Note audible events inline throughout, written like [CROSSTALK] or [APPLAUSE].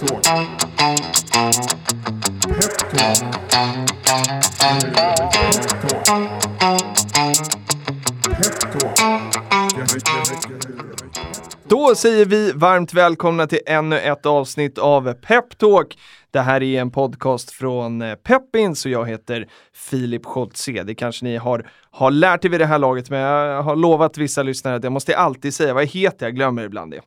Peptalk. Peptalk. Då säger vi varmt välkomna till ännu ett avsnitt av Peptalk. Det här är en podcast från eh, Peppins och jag heter Filip Scholtze. Det kanske ni har, har lärt er vid det här laget, men jag har lovat vissa lyssnare att jag måste alltid säga vad jag heter, jag glömmer ibland det.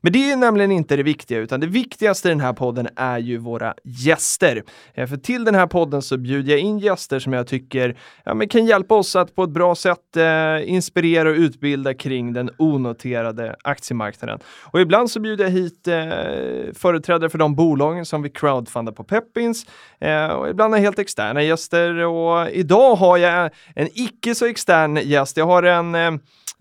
Men det är nämligen inte det viktiga, utan det viktigaste i den här podden är ju våra gäster. Eh, för till den här podden så bjuder jag in gäster som jag tycker ja, men kan hjälpa oss att på ett bra sätt eh, inspirera och utbilda kring den onoterade aktiemarknaden. Och ibland så bjuder jag hit eh, företrädare för de bolagen som vi crowdfundar på Peppins eh, och ibland är helt externa gäster och idag har jag en icke så extern gäst. Jag har en eh,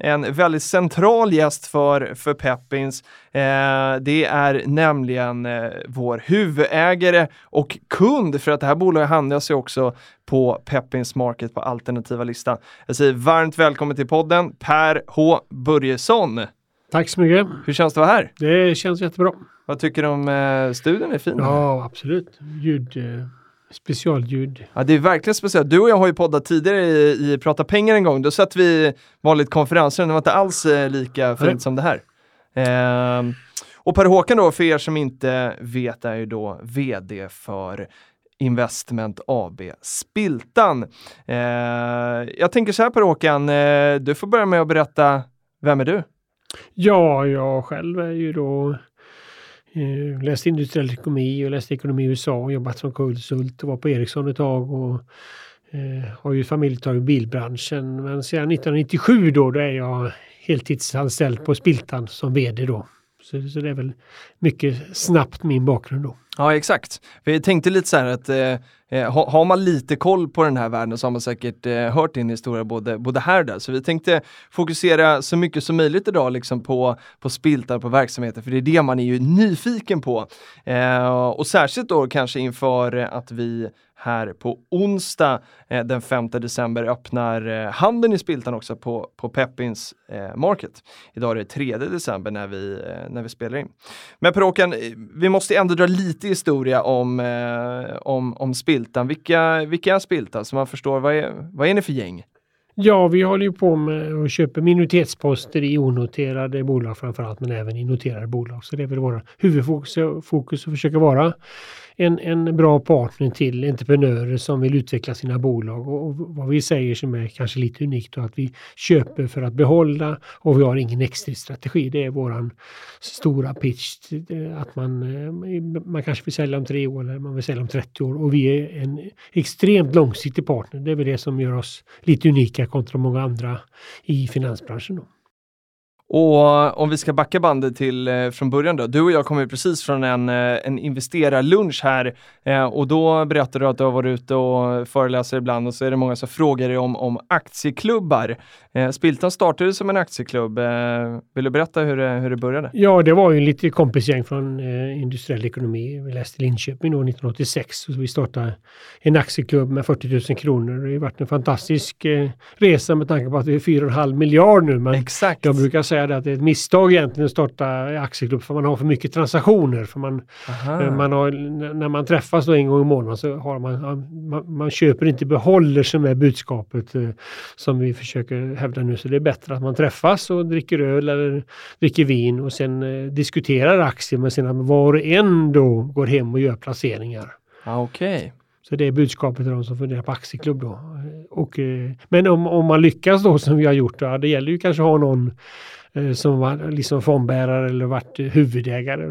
en väldigt central gäst för, för Peppins. Eh, det är nämligen eh, vår huvudägare och kund för att det här bolaget handlas ju också på Peppins Market på alternativa listan. Jag säger varmt välkommen till podden Per H Börjesson. Tack så mycket. Hur känns det att vara här? Det känns jättebra. Vad tycker du om eh, studion? Är fin? Ja, absolut. Ljud, eh, specialljud. Ja, det är verkligen speciellt. Du och jag har ju poddat tidigare i, i Prata pengar en gång. Då satt vi vanligt konferensrum. Det var inte alls eh, lika fint Nej. som det här. Ehm, och Per Håkan då, för er som inte vet, är ju då VD för Investment AB Spiltan. Eh, jag tänker så här Per Håkan, eh, du får börja med att berätta, vem är du? Ja, jag själv är ju då eh, läst industriell ekonomi och läst ekonomi i USA och jobbat som konsult och var på Ericsson ett tag och eh, har ju familjetag i bilbranschen. Men sedan 1997 då, då är jag heltidsanställd på Spiltan som VD då. Så, så det är väl mycket snabbt min bakgrund då. Ja, exakt. Vi tänkte lite så här att eh, eh, ha- har man lite koll på den här världen så har man säkert eh, hört din historia både, både här och där. Så vi tänkte fokusera så mycket som möjligt idag liksom på, på spiltar på verksamheten, för det är det man är ju nyfiken på. Eh, och särskilt då kanske inför att vi här på onsdag eh, den 5 december öppnar eh, handeln i Spiltan också på, på Peppins eh, Market. Idag är det 3 december när vi, eh, när vi spelar in. Men Per-Håkan, eh, vi måste ändå dra lite historia om, eh, om, om Spiltan. Vilka, vilka är Spiltan? Så man förstår, vad är, vad är ni för gäng? Ja, vi håller ju på med att köpa minoritetsposter i onoterade bolag framförallt, men även i noterade bolag. Så det är väl våra huvudfokus fokus att försöka vara en, en bra partner till entreprenörer som vill utveckla sina bolag. Och, och vad vi säger som är kanske lite unikt och att vi köper för att behålla och vi har ingen exit-strategi. Det är våran stora pitch. Eh, att man, eh, man kanske vill sälja om tre år eller man vill sälja om 30 år och vi är en extremt långsiktig partner. Det är väl det som gör oss lite unika kontra många andra i finansbranschen. Då. Och om vi ska backa bandet till eh, från början då. Du och jag kommer ju precis från en, eh, en investerarlunch här eh, och då berättade du att du har varit ute och föreläser ibland och så är det många som frågar dig om, om aktieklubbar. Eh, Spiltan startade som en aktieklubb. Eh, vill du berätta hur det, hur det började? Ja, det var ju lite kompisgäng från eh, industriell ekonomi. Vi läste i Linköping då 1986 och vi startade en aktieklubb med 40 000 kronor. Det har varit en fantastisk eh, resa med tanke på att det är 4,5 miljard nu. Men Exakt. jag brukar säga det att det är ett misstag egentligen att starta aktieklubb för man har för mycket transaktioner. För man, Aha. eh, man har, när man träffas då en gång i månaden så har man, man, man köper inte behåller som är budskapet eh, som vi försöker hävda nu. Så det är bättre att man träffas och dricker öl eller dricker vin och sen eh, diskuterar aktier men sen att var och en då går hem och gör placeringar. Ah, Okej. Så det är budskapet till de som funderar på aktieklubb då. Och, men om, om man lyckas då som vi har gjort, då, det gäller ju kanske att ha någon som var liksom fondbärare eller varit eh, huvudägare.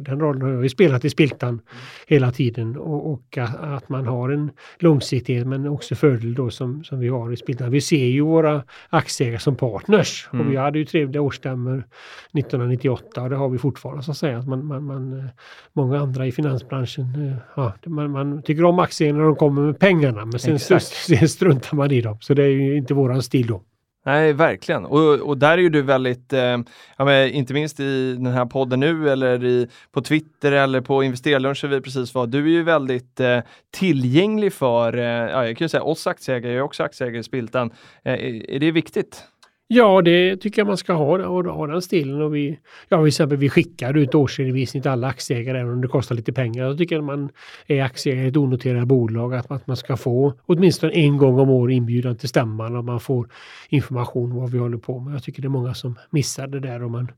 Den rollen har jag ju spelat i Spiltan hela tiden och, och att, man har en långsiktighet men också fördel då som, som vi har i Spiltan. Vi ser ju våra aktieägare som partners Mm. och vi hade ju trevliga årsstämmor 1998 och det har vi fortfarande så att säga. Man, man, man, eh, många andra i finansbranschen, eh, ja, man, man tycker om aktierna när de kommer med pengarna men sen, [LAUGHS] sen struntar man i dem. Så det är ju inte våran stil då. Nej, verkligen. Och, och där är ju du väldigt, eh, ja, men inte minst i den här podden nu eller i, på Twitter eller på Investerarlunchen vi precis var, du är ju väldigt eh, tillgänglig för, eh, ja, jag kan ju säga oss aktieägare, jag är också aktieägare i Spiltan. Eh, är, är det viktigt? Ja, det tycker jag man ska ha, ha, ha den stilen. Och vi, ja, till exempel, vi skickar ut årsredovisning till alla aktieägare även om det kostar lite pengar. Jag tycker att man är aktieägare i ett onoterat bolag att, att man ska få åtminstone en gång om året inbjudan till stämman och man får information om vad vi håller på med. Jag tycker det är många som missar det där om man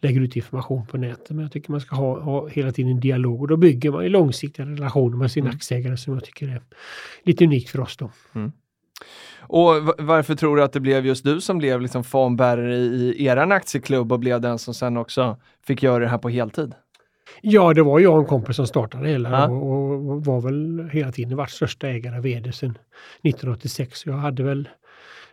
lägger ut information på nätet. Men jag tycker man ska ha, ha hela tiden en dialog och då bygger man ju långsiktiga relationer med sina mm. aktieägare som jag tycker är lite unikt för oss. Då. Mm. Och varför tror du att det blev just du som blev liksom fanbärare i, eran aktieklubb och blev den som sen också fick göra det här på heltid? Ja, det var jag och en kompis som startade hela ja. och, och, var väl hela tiden varit största ägare, vd sedan 1986. Jag hade väl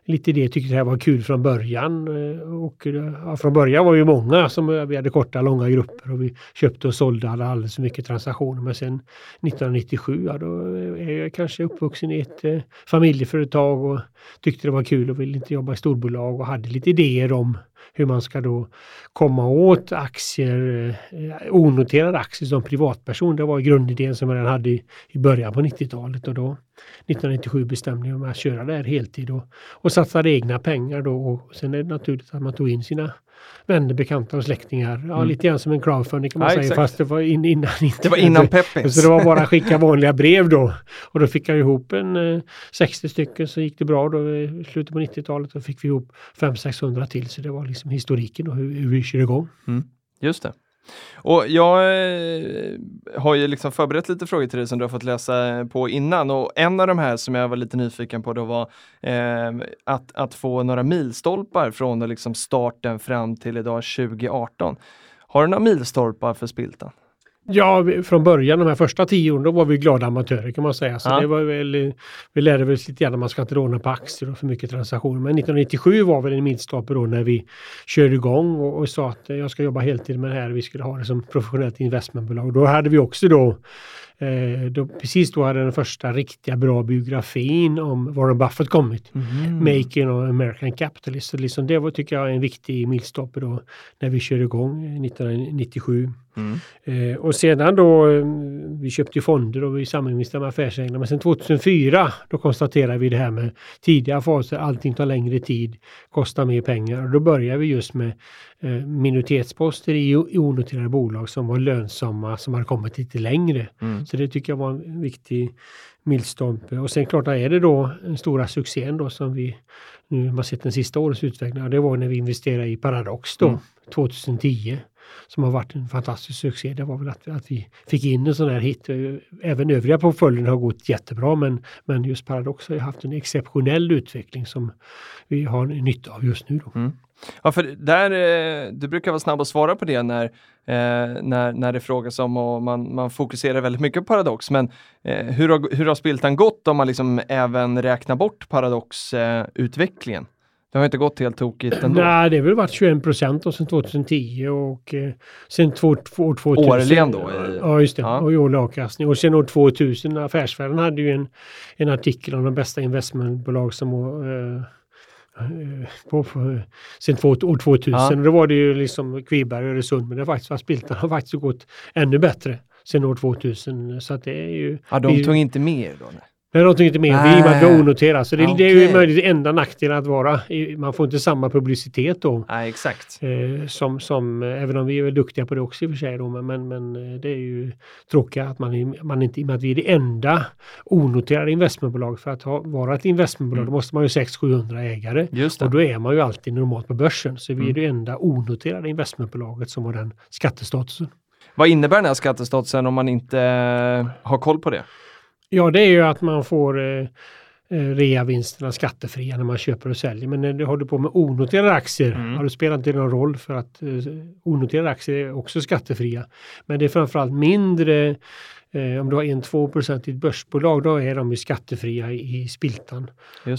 lite det, tyckte det här var kul från början. Eh, och eh, ja, från början var vi många som eh, vi hade korta, långa grupper och vi köpte och sålde, hade alldeles för mycket transaktioner. Men sen 1997, ja, då är jag kanske uppvuxen i ett eh, familjeföretag och tyckte det var kul och ville inte jobba i storbolag och hade lite idéer om hur man ska då komma åt aktier, eh, onoterade aktier som privatperson. Det var grundidén som jag hade i, i början på 90-talet och då 1997 bestämde jag mig att köra det här heltid och, och satsade egna pengar då och sen är det naturligt att man tog in sina vänner, bekanta och släktingar. Ja, mm. Lite grann som en crowdfunding kan man ja, säga, exakt. fast det var in, innan Det var innan Peppins. Så det var bara att skicka [LAUGHS] vanliga brev då. Och då fick jag ihop en eh, 60 stycken så gick det bra då i slutet på 90-talet. Då fick vi ihop 500-600 till så det var liksom historiken och hur, hur vi kör igång. Mm. Just det. Och jag eh, har ju liksom förberett lite frågor till dig som du har fått läsa på innan och en av de här som jag var lite nyfiken på då var eh, att, att få några milstolpar från liksom starten fram till idag 2018. Har du några milstolpar för Spiltan? Ja, från början, de här första tio åren, då var vi glada amatörer kan man säga. Så ja. det var väl, vi lärde oss lite grann att man ska inte råna på aktier och för mycket transaktioner. Men 1997 var väl en milstolpe då när vi körde igång och, och sa att jag ska jobba heltid med det här. Vi skulle ha det som professionellt investmentbolag. Då hade vi också då då, precis då hade den första riktiga bra biografin om Warren Buffett kommit. Mm. Making of American Capitalist. Så liksom det var, tycker jag, en viktig milstolpe då när vi körde igång 1997. Mm. Eh, och sedan då, eh, vi köpte fonder och vi saminvesterade med affärsänglarna. Men sen 2004 då konstaterade vi det här med tidiga faser, allting tar längre tid, kostar mer pengar. Och då började vi just med eh, minoritetsposter i, i onoterade bolag som var lönsamma, som hade kommit lite längre. Mm. Så det tycker jag var en viktig milstolpe. Och sen klart är det då den stora succén då som vi nu har sett den sista årets utveckling. Det var när vi investerade i Paradox då, mm. 2010 som har varit en fantastisk succé. Det var väl att, att vi fick in en sån här hit. Även övriga portföljen har gått jättebra men, men just Paradox har haft en exceptionell utveckling som vi har nytta av just nu. Mm. Ja, för där, eh, du brukar vara snabb att svara på det när, eh, när, när det frågas om och man, man fokuserar väldigt mycket på Paradox. Men eh, hur, har, hur har Spiltan gått om man liksom även räknar bort Paradox-utvecklingen? Eh, det har inte gått helt tokigt ändå. Nej, det har väl varit 21 procent sedan 2010 och eh, sen två, år 2000. Årligen då? I, ja, just det. Ja. Och i årlig avkastning. Och sen år 2000, Affärsvärlden hade ju en, en artikel om de bästa investmentbolag som eh, eh på, på, sen två, år 2000. Ja. Och då var det ju liksom Kviberg och Öresund, men det har faktiskt varit Spiltan har faktiskt gått ännu bättre sen år 2000. Så att det är ju... Ja, de tog inte med då? Nej. Men de tycker inte mer. Vi, man blir onoterad. Så det, okay. det är ju möjligt enda nackdelen att vara. Man får inte samma publicitet då. Nej, exakt. Eh, som, som, även om vi är duktiga på det också i och för sig. Då, men, men eh, det är ju tråkigt att man, man inte, i och med att vi är det enda onoterade investmentbolag. För att ha, vara ett investmentbolag mm. då måste man ju 600-700 ägare. Just det. Och då är man ju alltid normalt på börsen. Så vi är mm. det enda onoterade investmentbolaget som har den skattestatusen. Vad innebär den här skattestatusen om man inte har koll på det? Ja, det är ju att man får eh, eh, reavinsterna skattefria när man köper och säljer. Men när du håller på med onoterade aktier, mm. har det spelat inte någon roll för att eh, onoterade aktier är också skattefria. Men det är framförallt mindre om du har en 2% i ett börsbolag då är de ju skattefria i, spiltan.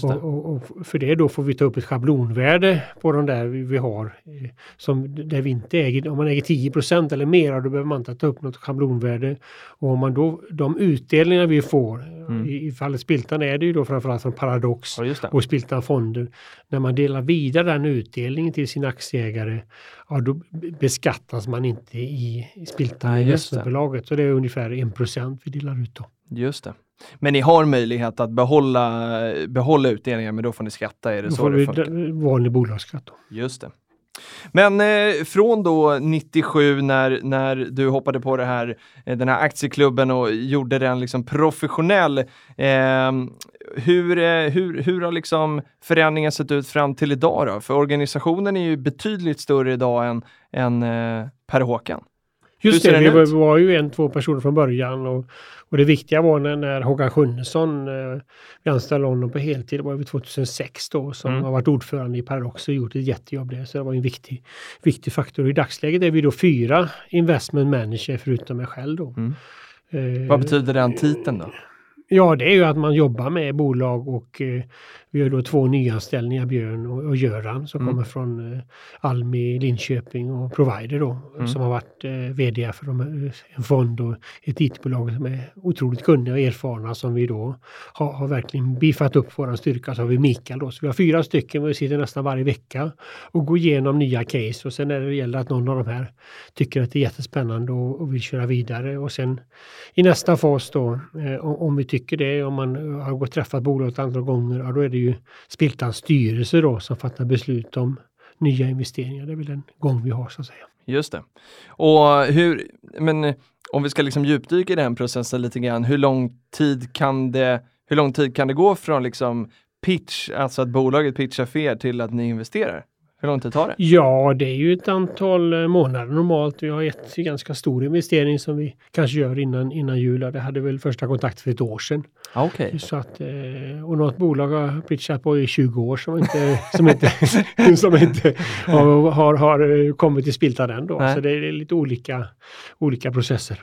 Och, och, och, för det då får vi ta upp ett schablonvärde på de där vi, vi har. Eh, som där vi inte äger, om man äger 10% eller mer då behöver man inte ta upp något schablonvärde. Och om man då, de utdelningar vi får, mm. i, i fallet spiltan är det ju då framförallt från Paradox ja, och spiltan fonder. När man delar vidare den utdelningen till sina aktieägare ja, då beskattas man inte i, i spiltan i investmentbolaget. Så det är ungefär 1% vi delar ut då. Just det. Men ni har möjlighet att behålla, behålla utdelningen, men då får ni skatta, är det Då så får det funkar? vanlig bolagsskatt. Då. Just det. Men eh, från då 97 när, när du hoppade på det här, eh, den här aktieklubben och gjorde den liksom professionell. Eh, hur, eh, hur, hur har liksom förändringen sett ut fram till idag då? För organisationen är ju betydligt större idag än, än eh, Per Håkan. Just det, vi var, ut? var ju en, två personer från början och, och det viktiga var när, när Håkan Sjunnesson, eh, vi anställde honom på heltid, det var ju 2006 då, som Mm. har varit ordförande i Paradox och gjort ett jättejobb där, så det var en viktig, viktig faktor. I dagsläget är vi då fyra investment manager förutom mig själv då. Mm. Eh, Vad betyder den titeln då? Ja, det är ju att man jobbar med bolag och eh, vi har då två nyanställningar, Björn och, och Göran, som Mm. kommer från eh, Almi, Linköping och Provider då, Mm. som har varit eh, VD för de, eh, en fond och ett IT-bolag som är otroligt kunniga och erfarna som vi då har, har verkligen biffat upp våran styrka. Så har vi Mikael då, så vi har fyra stycken, vi sitter nästan varje vecka och går igenom nya case och sen när det gäller att någon av de här tycker att det är jättespännande och, och vill köra vidare och sen i nästa fas då, eh, om, om vi tycker det, om man har gått träffat bolaget ett antal gånger, ja, då är det ju Spiltans styrelse då som fattar beslut om nya investeringar. Det är väl den gång vi har så att säga. Just det. Och hur, men eh, om vi ska liksom djupdyka i den processen lite grann, hur lång tid kan det, hur lång tid kan det gå från liksom pitch, alltså att bolaget pitchar för er till att ni investerar? Hur lång tid tar det? Ja, det är ju ett antal eh, månader normalt. Vi har ett ganska stor investering som vi kanske gör innan, innan jul. Det hade väl första kontakt för ett år sedan. Ah, Okej. Så att, eh, och något bolag har pitchat på i 20 år som inte, som inte, [LAUGHS] som inte har, har, har eh, kommit till spiltan än då. Nej. Så det är lite olika, olika processer.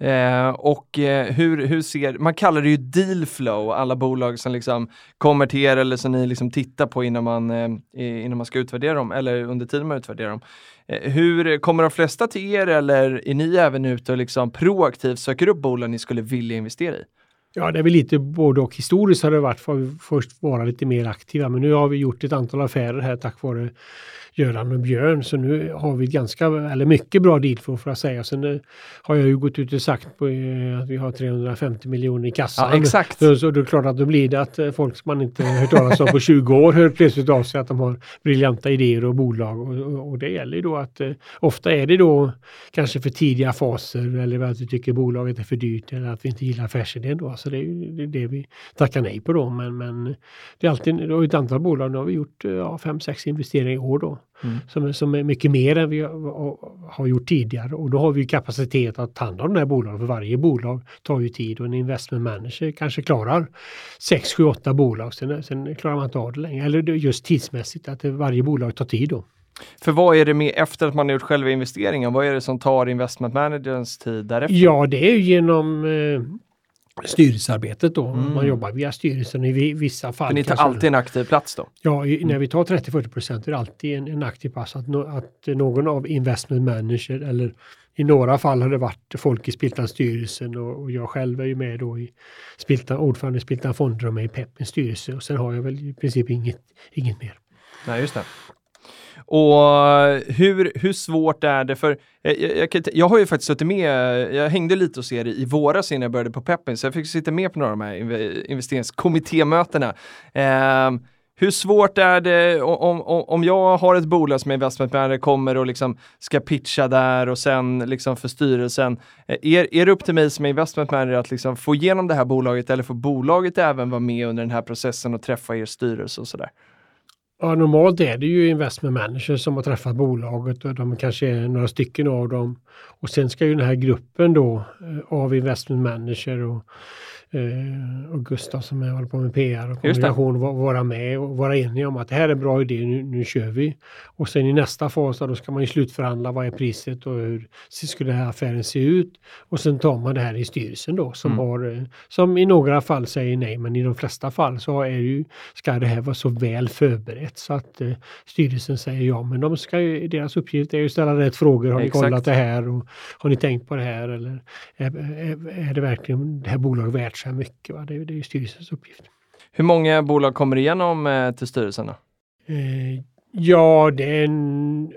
Eh, och eh, hur, hur ser, man kallar det ju deal flow, alla bolag som liksom kommer till er eller som ni liksom tittar på innan man, eh, innan man ska utvärdera dem eller under tiden man utvärderar dem. Eh, hur kommer de flesta till er eller är ni även ute och liksom proaktivt söker upp bolag ni skulle vilja investera i? Ja, det är väl lite både och. Historiskt har det varit för att först vara lite mer aktiva, men nu har vi gjort ett antal affärer här tack vare Göran och Björn, så nu har vi ganska, eller mycket bra deal för, att säga. Sen eh, har jag ju gått ut och sagt på, eh, att vi har 350 miljoner i kassan. Ja, exakt. Så, så det är klart att då blir det att eh, folk som man inte hört talas om på 20 år hör plötsligt av sig att de har briljanta idéer och bolag. Och, och, det gäller ju då att ofta är det då kanske för tidiga faser eller att vi tycker bolaget är för dyrt eller att vi inte gillar affärsidén då. Så det är det, vi tackar nej på då. Men, men det är alltid, har ett antal bolag, nu har vi gjort ja, fem, sex investeringar i år då. Mm. Som, är- som är mycket mer än vi har, gjort tidigare och då har vi ju kapacitet att ta hand om de här bolagen. För varje bolag tar ju tid och en investment manager kanske klarar 6, 7, 8 bolag. Sen, sen klarar man inte av det längre. Eller just tidsmässigt att varje bolag tar tid då. För vad är det med efter att man har gjort själva investeringen? Vad är det som tar investment managerns tid därefter? Ja, det är ju genom eh, styrelsearbetet då. Mm. Man jobbar via styrelsen i vi- vissa fall. För ni tar alltid en aktiv plats då? Ja, i, när vi tar 30-40 procent är det alltid en, en aktiv pass att, nå- att någon av investment manager eller i några fall har det varit folk i Spiltan styrelsen och, och jag själv är ju med då i Spiltan, ordförande i Spiltan Fonder och med i Peppins styrelse och sen har jag väl i princip inget, inget mer. Nej, just det. Och eh, hur, hur svårt är det för, eh, jag, jag, jag, jag har ju faktiskt suttit med, jag hängde lite hos er i våras innan jag började på Peppin, så jag fick sitta med på några av de här investeringskommittémötena. Eh, hur svårt är det om, om, om jag har ett bolag som är investment manager, kommer och liksom ska pitcha där och sen liksom för styrelsen. Eh, är, är det upp till mig som är investment manager att liksom få igenom det här bolaget eller får bolaget även vara med under den här processen och träffa er styrelse och sådär? Ja, normalt är det ju investment managers som har träffat bolaget och de kanske är några stycken av dem. Och sen ska ju den här gruppen då eh, av investment manager och, eh, och Gustav som är- håller på med PR och kommunikation va- vara med och vara eniga om att det här är en bra idé, nu, nu kör vi. Och sen i nästa fas då ska man ju slutförhandla vad är priset och hur skulle den här affären se ut. Och sen tar man det här i styrelsen då som Mm. har, eh, som i några fall säger nej men i de flesta fall så är ju, ska det här vara så väl förberett så att eh, styrelsen säger ja men de ska ju, deras uppgift är ju att ställa rätt frågor. Har ni Exakt. kollat det här och har ni tänkt på det här eller är, är, är det verkligen det här bolaget värt så här mycket? Va? Det, är- det är ju styrelsens uppgift. Hur många bolag kommer igenom eh, till styrelsen? Då? Eh, ja, det är en,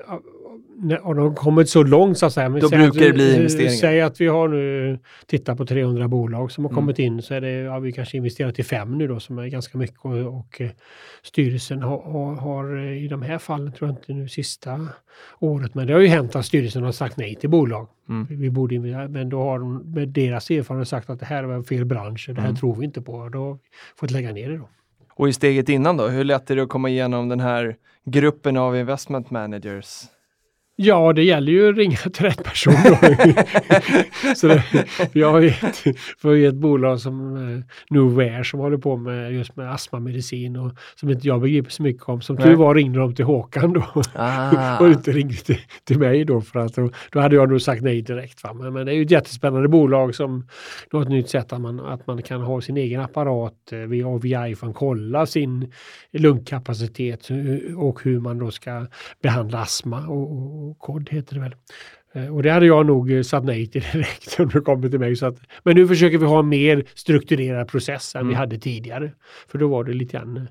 har de kommit så långt så att säga. Då brukar det bli investeringar. Säg att vi har nu tittat på 300 bolag som har mm. kommit in så är det, ja, vi kanske investerat i fem nu då som är ganska mycket och, och styrelsen har, har, har, i de här fallen, tror jag inte nu sista året, men det har ju hänt att styrelsen har sagt nej till bolag. Mm. Vi borde men då har de med deras erfarenhet sagt att det här var fel bransch, det här mm. tror vi inte på. Då har vi fått lägga ner det då. Och i steget innan då, hur lätt är det att komma igenom den här gruppen av investment managers? Ja, det gäller ju att ringa [LAUGHS] till rätt person. [LAUGHS] så det, vi har ju ett, vi ett bolag som eh, Noware som håller på med just med astmamedicin och som inte jag begriper så mycket om. Som tur var ringde de till Håkan då ah. [LAUGHS] och inte ringde till, till mig då för att då, då hade jag nog sagt nej direkt. Va? Men, men, det är ju ett jättespännande bolag som har ett nytt sätt att man, att man kan ha sin egen apparat eh, via, via iPhone, kolla sin lungkapacitet och hur man då ska behandla astma och, och kod heter det väl. Eh, och det hade jag nog eh, sagt nej till [LAUGHS] direkt om det kommer till mig. Så att, men nu försöker vi ha en mer strukturerad process än mm. vi hade tidigare. För då var det lite grann eh,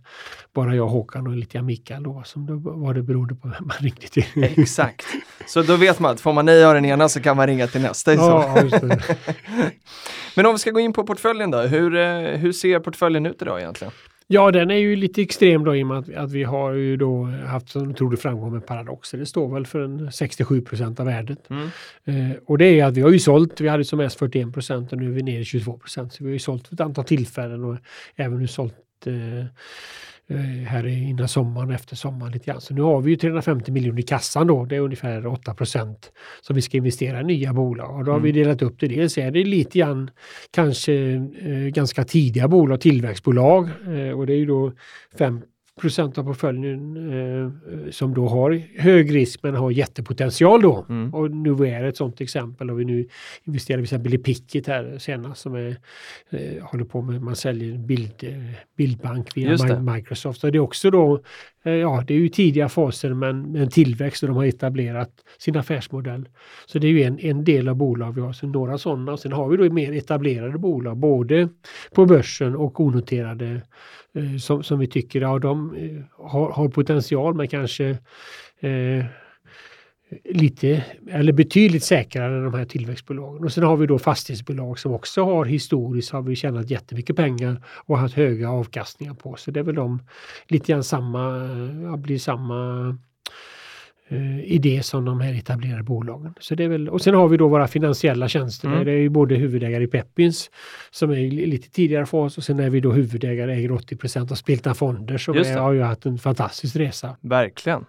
bara jag, Håkan och lite grann Mikael då, som då var det beroende på vem man ringde till. [LAUGHS] Exakt. Så då vet man att får man nej av den ena så kan man ringa till nästa. Ja, [LAUGHS] men om vi ska gå in på portföljen då, hur, hur ser portföljen ut idag egentligen? Ja, den är ju lite extrem då i och med att, att vi har ju då haft en otrolig framgång med Paradox. Det står väl för en 67 procent av värdet. Mm. Eh, och det är att vi har ju sålt, vi hade som mest 41 procent och nu är vi nere i 22 procent. Så vi har ju sålt ett antal tillfällen och även nu sålt Eh, här innan sommaren, efter sommaren lite grann. Så nu har vi ju 350 miljoner i kassan då, det är ungefär 8 procent som vi ska investera i nya bolag. Och då har mm. vi delat upp det. Dels är det lite grann kanske eh, ganska tidiga bolag, tillväxtbolag eh, och det är ju då 5 procent av portföljen eh, som då har hög risk men har jättepotential då. Mm. Och nu är ett sådant exempel och vi nu investerar till exempel i Pickit här senast som är, eh, håller på med, man säljer bild, bildbank via Microsoft. Och det är också då, Eh, ja det är ju tidiga faser men en tillväxt och de har etablerat sin affärsmodell. Så det är ju en, en del av bolag vi har, så några sådana. Sen har vi då mer etablerade bolag både på börsen och onoterade Eh, som, som vi tycker ja, de eh, har, har potential men kanske eh, lite eller betydligt säkrare än de här tillväxtbolagen. Och sen har vi då fastighetsbolag som också har historiskt har vi tjänat jättemycket pengar och haft höga avkastningar på. Så det är väl de lite grann samma, ja, blir samma eh, idé som de här etablerade bolagen. Så det är väl, och sen har vi då våra finansiella tjänster. Mm. Det är ju både huvudägare i Peppins som är lite tidigare fas och sen är vi då huvudägare, äger 80 procent av Spilta Fonder som är, har ju haft en fantastisk resa. Verkligen.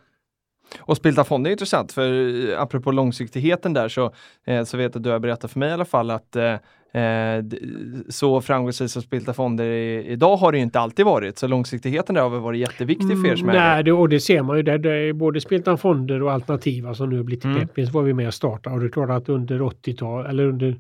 Och Spilta fonder är intressant för apropå långsiktigheten där så, eh, så vet jag att du har berättat för mig i alla fall att eh, eh, så framgångsrikt som Spilta fonder i, idag har det inte alltid varit. Så långsiktigheten där har väl varit jätteviktig för er som mm, Nej, det, och det ser man ju. Där, det är både Spilta fonder och alternativa som nu har blivit mm. Pepins var vi med och startade. Och det är klart att under 80-talet eller under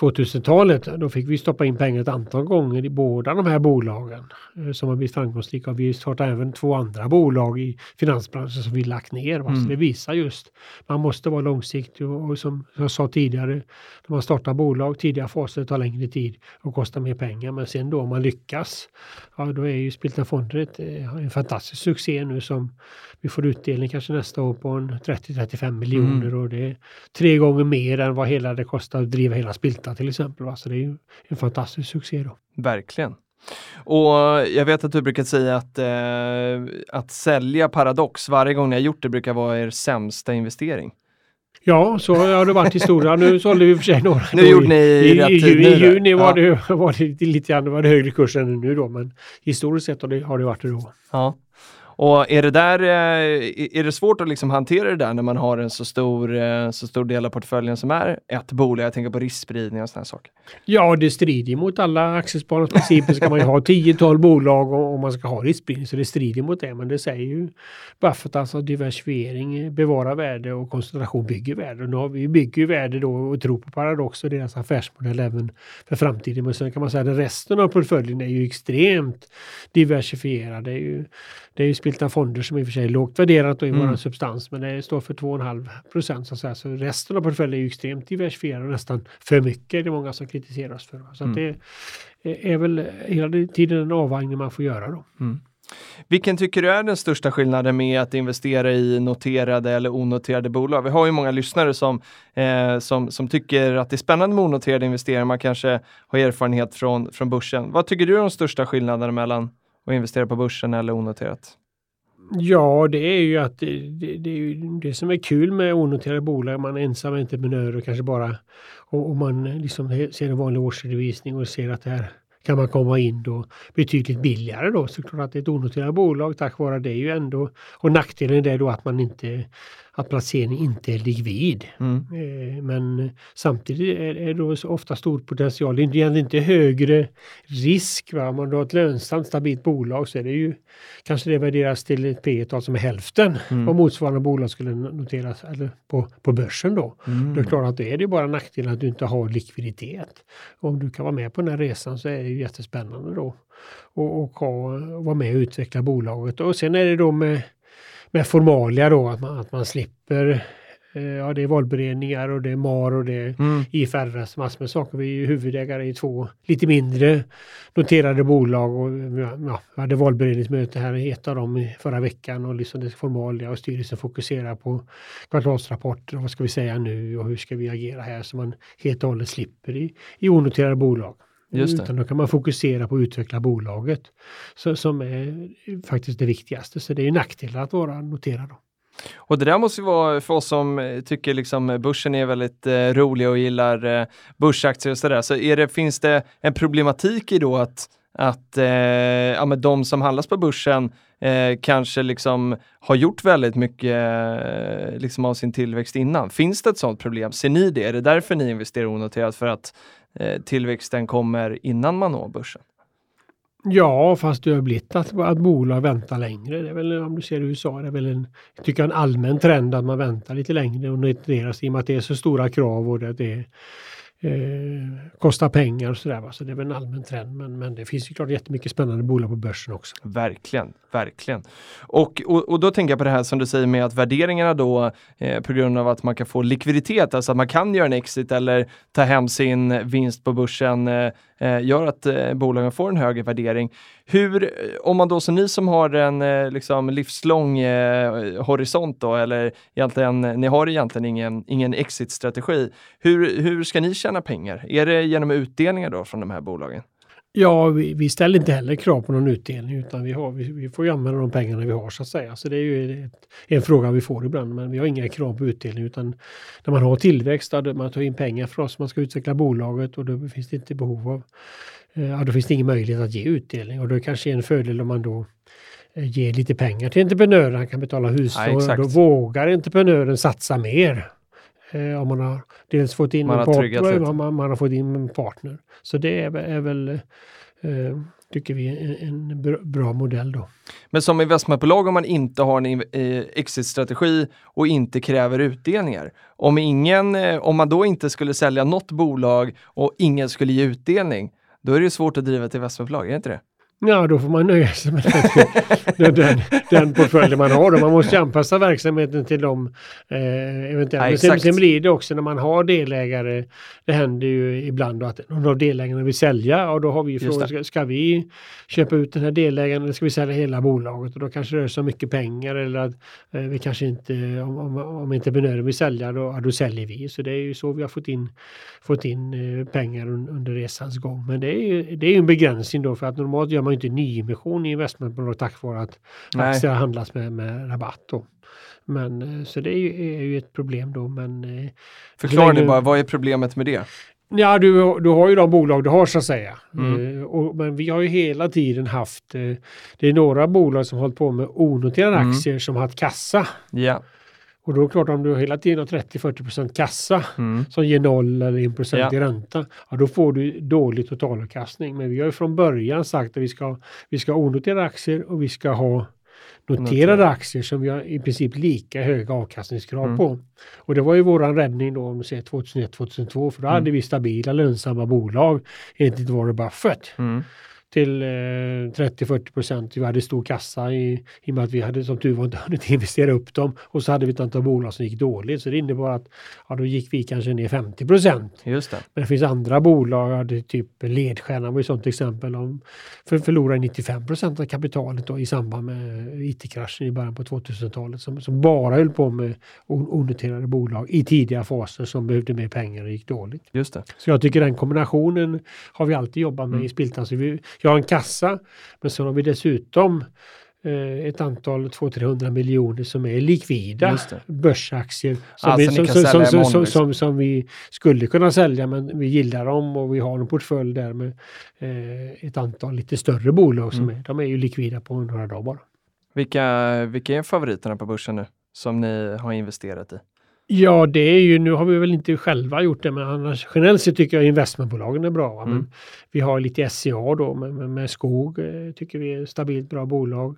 2000-talet, då fick vi stoppa in pengar ett antal gånger i båda de här bolagen eh, som har blivit framgångsrika. Vi startade även två andra bolag i finansbranschen som vi lagt ner. Mm. Så det visar just, man måste vara långsiktig och, och som jag sa tidigare, när man startar bolag, tidiga faser tar längre tid och kostar mer pengar. Men sen då om man lyckas, ja då är ju Spiltan Fonder ett, eh, en fantastisk succé nu som vi får utdelning kanske nästa år på en 30-35 miljoner mm. och det är tre gånger mer än vad hela det kostar att driva hela Spilta till exempel. Så det är ju en fantastisk succé då. Verkligen. Och jag vet att du brukar säga att, eh, att sälja Paradox varje gång ni har gjort det brukar vara er sämsta investering. Ja, så har det varit historia. Nu sålde vi i för sig några. Nu gjorde ni i, i i, tid. I juni var, ja. det, var det lite grann var det högre kurs än nu då, men historiskt sett har det, har det varit det då. Ja. Och är det där, eh, är det svårt att liksom hantera det där när man har en så stor, eh, så stor del av portföljen som är ett bolag? Jag tänker på riskspridning och sådana saker. Ja, det strider mot alla aktiespararnas principer. Ska man ju ha 10-12 bolag om man ska ha riskspridning, så det strider mot det. Men det säger ju Buffett, alltså diversifiering bevarar värde och koncentration bygger värde. Och nu har vi bygger ju värde då och tror på Paradox och deras affärsmodell även för framtiden. Men sen kan man säga att resten av portföljen är ju extremt diversifierad. Det är ju, det är ju spilta fonder som i och för sig är lågt värderat i mm. vår substans men det står för 2,5 procent så, så, så resten av portföljen är ju extremt diversifierad och nästan för mycket. Det är många som kritiserar oss för. Så mm. det är väl hela tiden en avvägning man får göra då. Mm. Vilken tycker du är den största skillnaden med att investera i noterade eller onoterade bolag? Vi har ju många lyssnare som, eh, som, som tycker att det är spännande med onoterade investeringar. Man kanske har erfarenhet från, från börsen. Vad tycker du är de största skillnaderna mellan att investera på börsen eller onoterat? Ja, det är ju att det, det, det, är ju det som är kul med onoterade bolag. Man är ensam entreprenör och kanske bara och, och man liksom ser en vanlig årsredovisning och ser att det här kan man komma in då betydligt billigare då. Såklart att ett onoterat bolag tack vare det är ju ändå och nackdelen är då att man inte att placeringen inte är likvid. Mm. Eh, men samtidigt är det ofta stor potential. Det är inte högre risk. Va? Om man har ett lönsamt stabilt bolag så är det ju kanske det värderas till ett P tal som är hälften mm. vad motsvarande bolag skulle noteras eller på, på börsen då. Mm. Det är klart att då är det bara nackdelen att du inte har likviditet. Om du kan vara med på den här resan så är det ju jättespännande då. Och, och ha, vara med och utveckla bolaget. Och sen är det då med med formalia då, att man, att man slipper eh, Ja, det är valberedningar och det är MAR och det är mm. IFRS, massor med saker. Vi är ju huvudägare i två lite mindre noterade bolag och ja, vi hade valberedningsmöte här i ett av dem i förra veckan och liksom det formalia och styrelsen fokuserar på kvartalsrapporter och vad ska vi säga nu och hur ska vi agera här så man helt och hållet slipper i, i onoterade bolag. Just Utan då kan man fokusera på att utveckla bolaget så, som är faktiskt det viktigaste. Så det är nackdelar att vara noterad. Då. Och det där måste ju vara för oss som tycker liksom börsen är väldigt eh, rolig och gillar eh, börsaktier och sådär. Så är det, finns det en problematik i då att, att eh, ja, men de som handlas på börsen eh, kanske liksom har gjort väldigt mycket eh, liksom av sin tillväxt innan. Finns det ett sådant problem? Ser ni det? Är det därför ni investerar onoterat? För att Eh, tillväxten kommer innan man når börsen. Ja, fast det har blivit att, att bolag väntar längre. Det är väl, om du ser i USA, det är väl en, jag tycker en allmän trend att man väntar lite längre och noteras i och med att det är så stora krav och det, det eh, kostar pengar och sådär. Så det är väl en allmän trend. Men, men det finns ju klart jättemycket spännande bolag på börsen också. Verkligen, verkligen. Och, och, och då tänker jag på det här som du säger med att värderingarna då eh, på grund av att man kan få likviditet, alltså att man kan göra en exit eller ta hem sin vinst på börsen eh, eh gör att eh, bolagen får en högre värdering. Hur, eh, om man då som ni som har en eh, liksom livslång eh, horisont då, eller egentligen, ni har egentligen ingen, ingen exit-strategi. Hur, hur ska ni tjäna pengar? Är det genom utdelningar då från de här bolagen? Ja, vi, vi, ställer inte heller krav på någon utdelning utan vi, har, vi, vi, får ju använda de pengarna vi har så att säga. Så det är ju ett, en fråga vi får ibland men vi har inga krav på utdelning utan när man har tillväxt, då man tar in pengar för oss, man ska utveckla bolaget och då finns det inte behov av Eh, ja, då finns det ingen möjlighet att ge utdelning och då kanske är en fördel om man då eh, ger lite pengar till entreprenören, han kan betala huslån, ja, då vågar entreprenören satsa mer. Eh, om man har dels fått in man en partner, man, man, har fått in en partner. Så det är, är väl eh, tycker vi är en bra modell då. Men som investmentbolag om man inte har en exit-strategi och inte kräver utdelningar. Om, ingen, om man då inte skulle sälja något bolag och ingen skulle ge utdelning, då är det svårt att driva ett investmentbolag, är det inte det? Ja, då får man nöja sig med [LAUGHS] den, den, den portföljen man har. Då. Man måste anpassa verksamheten till de eh, eventuella. Ja, sen, sen, blir det också när man har delägare. Det händer ju ibland då att någon av delägarna vill sälja och då har vi frågat, ska, ska, vi köpa ut den här delägaren eller ska vi sälja hela bolaget? Och då kanske det rör sig om mycket pengar eller att eh, vi kanske inte, om, om, om entreprenören vill sälja då, då säljer vi. Så det är ju så vi har fått in, fått in eh, pengar under resans gång. Men det är ju det är en begränsning då för att normalt gör man inte nyemission i investmentbolag tack vare att aktier handlas med, med rabatt. Då. Men eh, så det är ju, är ju ett problem då. Men, eh, Förklara ni bara, vad är problemet med det? Ja, du, du har ju de bolag du har så att säga. Mm. Uh, och, men vi har ju hela tiden haft, uh, det är några bolag som hållit på med onoterade mm. aktier som har haft kassa. Ja. Och då är det klart om du hela tiden har 30-40% kassa mm. som ger 0 eller 1 procent ja. i ränta, ja, då får du dålig totalavkastning. Men vi har ju från början sagt att vi ska, vi ska ha onoterade aktier och vi ska ha noterade aktier som vi har i princip lika höga avkastningskrav mm. på. Och det var ju våran räddning då om du säger 2001-2002 för då mm. hade vi stabila lönsamma bolag enligt Warren Buffett. Mm till eh, 30-40 procent. Vi hade stor kassa i, i och med att vi hade som tur var inte [LAUGHS] hunnit investera upp dem och så hade vi ett antal bolag som gick dåligt. Så det innebar att ja, då gick vi kanske ner 50 procent. Just det. Men det finns andra bolag, typ Ledstjärnan var ett sådant exempel. om för förlorade 95 procent av kapitalet då, i samband med IT-kraschen i början på 2000-talet som, som bara höll på med onoterade bolag i tidiga faser som behövde mer pengar och gick dåligt. Just det. Så jag tycker den kombinationen har vi alltid jobbat med mm. i Spiltan. Så vi, jag har en kassa men så har vi dessutom eh, ett antal 200-300 miljoner som är likvida börsaktier som, alltså vi, som, som, som, som, som, som, vi skulle kunna sälja men vi gillar dem och vi har en portfölj där med eh, ett antal lite större bolag som mm. är, de är ju likvida på några dagar bara. Vilka, vilka är favoriterna på börsen nu som ni har investerat i? Ja, det är ju, nu har vi väl inte själva gjort det, men annars generellt sett tycker jag investmentbolagen är bra. Mm. Men vi har lite SCA då med, med, med skog, eh, tycker vi är stabilt bra bolag.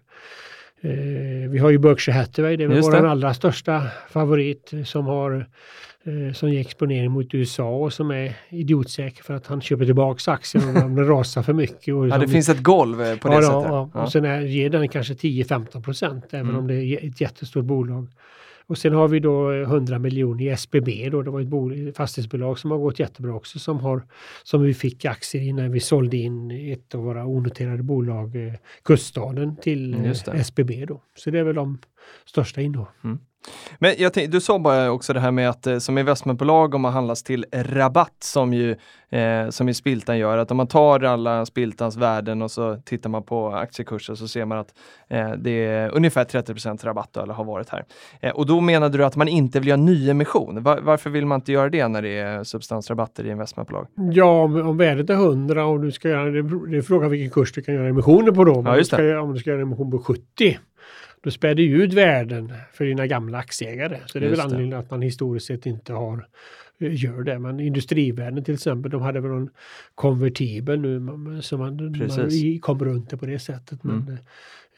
Eh, vi har ju Berkshire Hathaway, det är vår allra största favorit som har eh, som ger exponering mot USA och som är idiotsäker för att han köper tillbaks aktien om den rasar för mycket. Och [LAUGHS] ja, det finns ett golv eh, på det ja, sättet. Ja, ja. och sen är, ger den kanske 10-15 procent även mm. om det är ett jättestort bolag. Och sen har vi då 100 miljoner i SBB då, det var ett fastighetsbolag som har gått jättebra också som, har, som vi fick aktier i när vi sålde in ett av våra onoterade bolag, eh, Kuststaden, till mm, SBB då. Så det är väl de största innehav. Mm. Men jag tänkte, du sa bara också det här med att eh, som investmentbolag om man handlas till rabatt som ju eh, som i Spiltan gör, att om man tar alla Spiltans värden och så tittar man på aktiekurser så ser man att eh, det är ungefär 30 rabatt då, eller har varit här. Eh, och då menade du att man inte vill göra nyemission. Var, varför vill man inte göra det när det är substansrabatter i investmentbolag? Ja, om, om värdet är 100 och du ska göra, det, det är frågan vilken kurs du kan göra emissioner på då. Ja, just det. om du ska göra en emission på 70 då späder du ut värden för dina gamla aktieägare. Så det är Just väl anledningen att man historiskt sett inte har eh, gör det. Men industrivärden till exempel, de hade väl någon konvertibel nu så man, man kom runt det på det sättet. Men,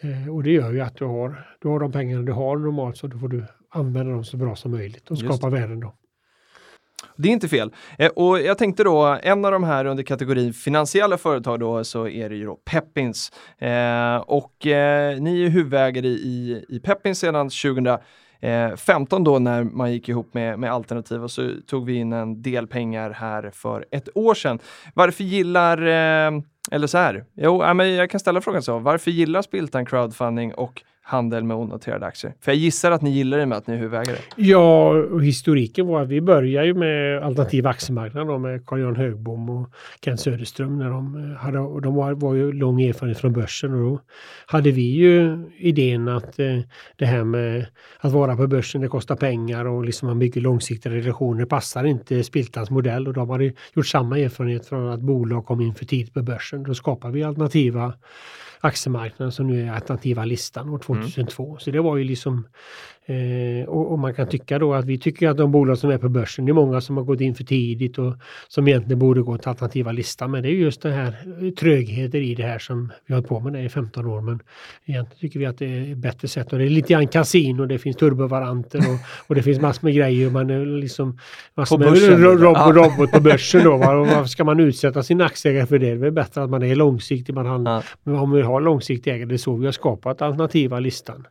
mm. eh, och det gör ju att du har, du har de pengarna du har normalt så då får du använda dem så bra som möjligt och skapa värden då. Det är inte fel. Eh, och jag tänkte då, en av de här under kategorin finansiella företag då, så är det ju då Peppins. Eh, och eh, ni är huvudägare i, i Peppins sedan 2015 då när man gick ihop med, med Alternativ och så tog vi in en del pengar här för ett år sedan. Varför gillar, eh, eller så här, jo, jag kan ställa frågan så, varför gillar Spiltan crowdfunding och handel med onoterade aktier? För jag gissar att ni gillar det med att ni är huvudägare. Ja, och historiken var att vi började ju med alternativ aktiemarknad med Carl-Jan Högbom och Kent Söderström. När de eh, hade, och de var, var ju lång erfarenhet från börsen och då hade vi ju idén att eh, det här med att vara på börsen, det kostar pengar och liksom man bygger långsiktiga relationer passar inte Spiltans modell och de hade gjort samma erfarenhet från att bolag kom in för tidigt på börsen. Då skapar vi alternativa aktiemarknaden som nu är alternativa listan år 2002. Mm. Så det var ju liksom eh, och, och, man kan tycka då att vi tycker att de bolag som är på börsen, det är många som har gått in för tidigt och som egentligen borde gå till alternativa listan. Men det är just det här trögheter i det här som vi har på med det i 15 år. Men egentligen tycker vi att det är ett bättre sätt och det är lite grann kasino, det finns turbovaranter och, och det finns massor med grejer. Man är liksom massor med rob ja. robot på börsen då. Va? Och varför ska man utsätta sin aktieägare för det? Det är bättre att man är långsiktig. Man handlar, ja. om vi har långsiktiga ägare, det är så vi har skapat alternativa listan.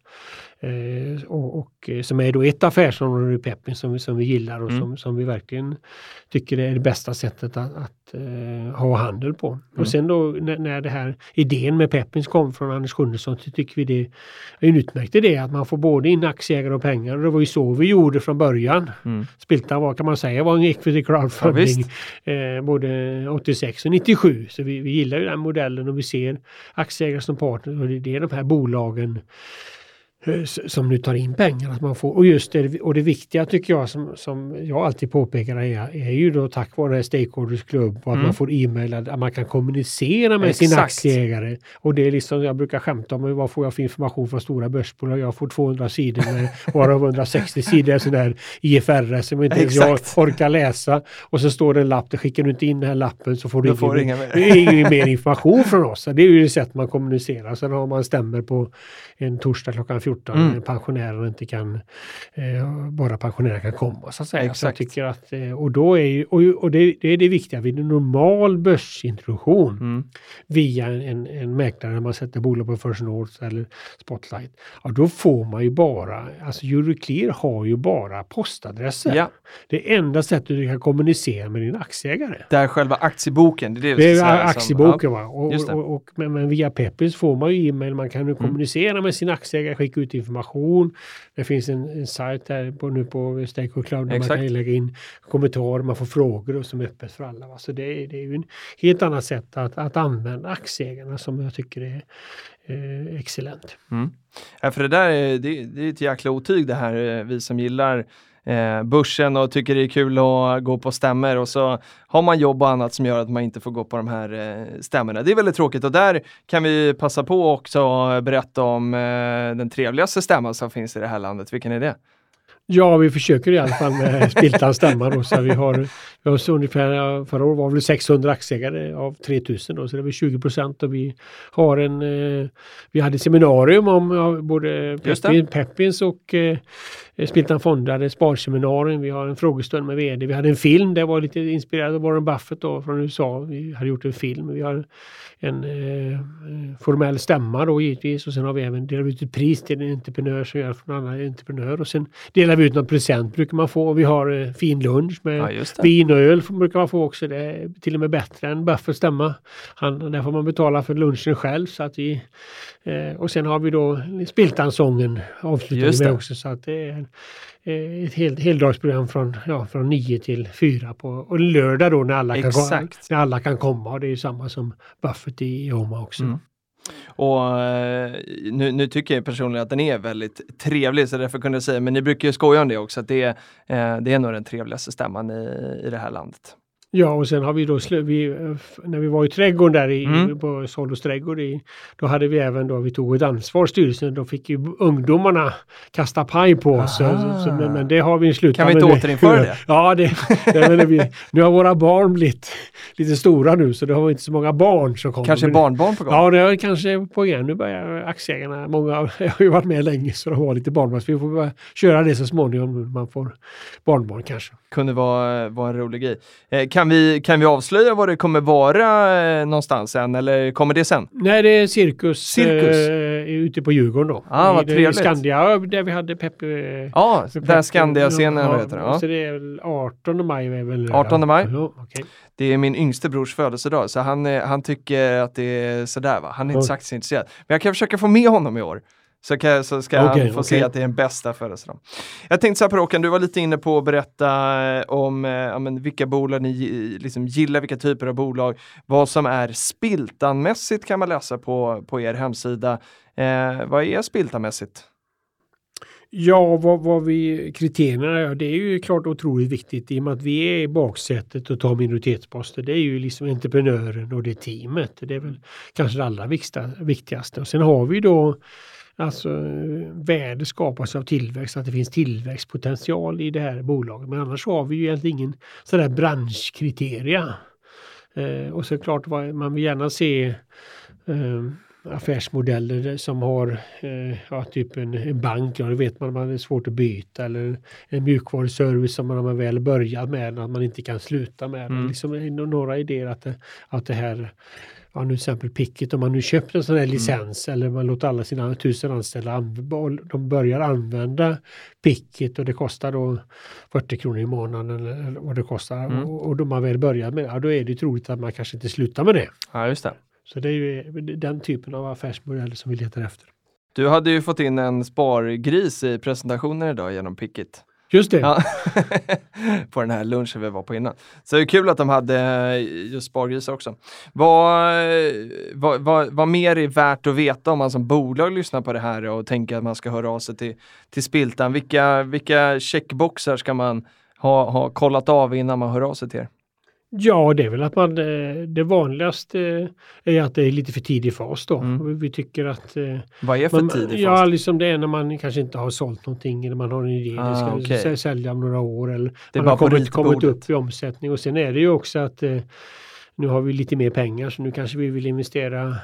Eh, och, och, eh, som är då ett affärsområde i Peppin som, som vi gillar och mm. som, som vi verkligen tycker är det bästa sättet att, att uh, ha handel på. Mm. Och sen då när, när det här idén med Peppins kom från Anders Sjunnesson så tycker vi det är en utmärkt idé att man får både in aktieägare och pengar. Och det var ju så vi gjorde från början. Mm. Spiltan var kan man säga var en equity crowdfunding ja, eh, både 86 och 97. Så vi, vi gillar ju den modellen och vi ser aktieägare som partner och det är de här bolagen Eh, som nu tar in pengar. Att man får, och just det, och det viktiga tycker jag som, som jag alltid påpekar är, är ju då tack vare Stakeholders Club och att mm. man får e-mail, att man kan kommunicera med Exakt. sina aktieägare. Och det är liksom, jag brukar skämta om vad får jag för information från stora börsbolag? Jag får 200 sidor med [LAUGHS] varav 160 sidor är sådär IFRS som inte jag orkar läsa. Och så står det en lapp, skickar du inte in den här lappen så får du, ingen, får ingen, mer. ingen mer information från oss. Det är ju det sätt man kommunicerar. Sen har man stämmer på en torsdag klockan 14 Mm. pensionärer inte kan, eh, bara pensionärer kan komma så att säga. Så jag Exakt. tycker att, eh, och då är ju, och, och det, det är det viktiga vid en normal börsintroduktion Mm. via en, en, en mäklare när man sätter bolag på First North eller Spotlight. Ja, då får man ju bara, alltså Euroclear har ju bara postadresser. Ja, Det enda sättet du kan kommunicera med din aktieägare. det är själva aktieboken. Det är det, Det är säga som- aktieboken va. Och, och, och, men, men via Peppins får man ju e-mail, man kan ju kommunicera med sin aktieägare, skicka ut information. Det finns en, en sajt där på, nu på Stake och Cloud där Exakt. man kan lägga in kommentarer, man får frågor och som är öppet för alla. Va? Så det, är- det är ju en helt annat sätt att, att använda aktieägarna som jag tycker är eh, excellent. Mm. Ja, för det där är, det, det är ett jäkla otyg det här, eh, vi som gillar eh, börsen och tycker det är kul att gå på stämmor och så har man jobb och annat som gör att man inte får gå på de här eh, stämmorna. Det är väldigt tråkigt och där kan vi passa på också att berätta om eh, den trevligaste stämman som finns i det här landet. Vilken är det? Ja, vi försöker i alla fall med [LAUGHS] Spiltan stämma då, så vi har, vi har så ungefär, förra året var det 600 aktieägare av 3000 då, så det är väl 20 procent och vi har en, eh, vi hade seminarium om ja, både. Peppin, Peppins och eh, Spiltan Fonder hade sparseminarium, vi har en frågestund med vd, vi hade en film, det var lite inspirerad av Warren Buffett då från USA, vi hade gjort en film, vi har en eh, eh, formell stämma då givetvis och sen har vi även delar vi ut ett pris till en entreprenör som gör från en annan entreprenör och sen delar vi ut någon present brukar man få. Vi har eh, fin lunch med Ja, vin och öl brukar man få också. Det är till och med bättre än Buffers stämma. Han, där får man betala för lunchen själv. Så att vi, eh, och sen har vi då Spiltansången vi med det. också. Så att det är eh, ett helt, heldagsprogram från, ja, från 9 till 4 på och lördag då när alla, kan, Exakt. när alla kan komma. Och det är ju samma som Buffett i Oma också. Mm. Och eh, nu, nu tycker jag personligen att den är väldigt trevlig så därför kunde jag säga, men ni brukar ju skoja om det också, att det, är, eh, det är nog den trevligaste stämman i, i det här landet. Ja, och sen har vi då, vi, eh, när vi var i trädgården där i, Mm. på Solros trädgård, i, då hade vi även då, vi tog ett ansvar, styrelsen, då fick ju ungdomarna kasta paj på oss. Så, så, men, men det har vi slutat Kan vi med inte återinföra det? [LAUGHS] Ja, det, det, vi, nu har våra barn blivit lite stora nu så det har inte så många barn som kommer. Kanske barnbarn på gång? Ja, det är kanske på igen. Nu börjar aktieägarna, många [LAUGHS] har ju varit med länge så de har lite barnbarn. Så vi får börja köra det så småningom man får barnbarn kanske. kunde vara, vara en rolig grej. Eh, kan, vi, kan vi avslöja vad det kommer vara eh, någonstans sen eller kommer det sen? Nej, det är cirkus, Cirkus? Eh, ute på Djurgården då. Ah, vad I, trevligt. Skandia, där vi hade Peppe... Ja, Peppe- där Skandia-scenen, ja, heter det? Ja. Så det är väl 18 maj är väl 18 maj. Ja, okej. Det är min yngste brors födelsedag så han, eh, han tycker att det är sådär va. Han är inte så intresserad. Men jag kan försöka få med honom i år. Så, kan, så ska Okej, han få se okej. att det är en bästa födelsedag. Jag tänkte så här på Håkan, du var lite inne på att berätta eh, om eh, ja, men vilka bolag ni gi- liksom gillar, vilka typer av bolag. Vad som är spiltanmässigt kan man läsa på, på er hemsida. Eh, vad är spiltanmässigt? Ja, vad, vad vi kriterierna är, det är ju klart otroligt viktigt i och med att vi är i baksätet och tar minoritetsposter. Det är ju liksom entreprenören och det teamet. Det är väl kanske det allra viktiga, viktigaste. Och sen har vi då Alltså värde skapas av tillväxt, att det finns tillväxtpotential i det här bolaget. Men annars har vi ju egentligen ingen sådär branschkriteria. Eh, och så klart man vill gärna se eh, affärsmodeller som har eh, ja, typ en, en bank, ja det vet man, man är svårt att byta eller en mjukvaruservice som man har väl börjat med, att man inte kan sluta med. Mm. Liksom, några idéer att det, att det här Ja, nu till exempel Picket, om man nu köpt en sån Mm. här licens eller man låter alla sina tusen anställda de börjar använda Picket och det kostar då 40 kronor i månaden eller vad det kostar Mm. och, och då man väl börjar med ja, då är det troligt att man kanske inte slutar med det. Ja, just det. Så det är ju den typen av affärsmodeller som vi letar efter. Du hade ju fått in en spargris i presentationen idag genom Pickit. Just det. Ja. [LAUGHS] på den här lunchen vi var på innan. Så det är kul att de hade eh, just spargrisar också. Vad, eh, vad, vad, vad mer är värt att veta om man som bolag lyssnar på det här och tänker att man ska höra av sig till, till Spiltan? Vilka, vilka checkboxar ska man ha, ha kollat av innan man hör av sig till er? Ja, det är väl att man, eh, det vanligaste är att det är lite för tidig fas då. Mm. Vi tycker att eh, Vad är för man- tid i Ja, fas? liksom det är när man kanske inte har sålt någonting eller man har en idé, Ah, ska sä- sälja om några år eller Det man har kommit, kommit upp i omsättning. Och sen är det ju också att eh, nu har vi lite mer pengar så nu kanske vi vill investera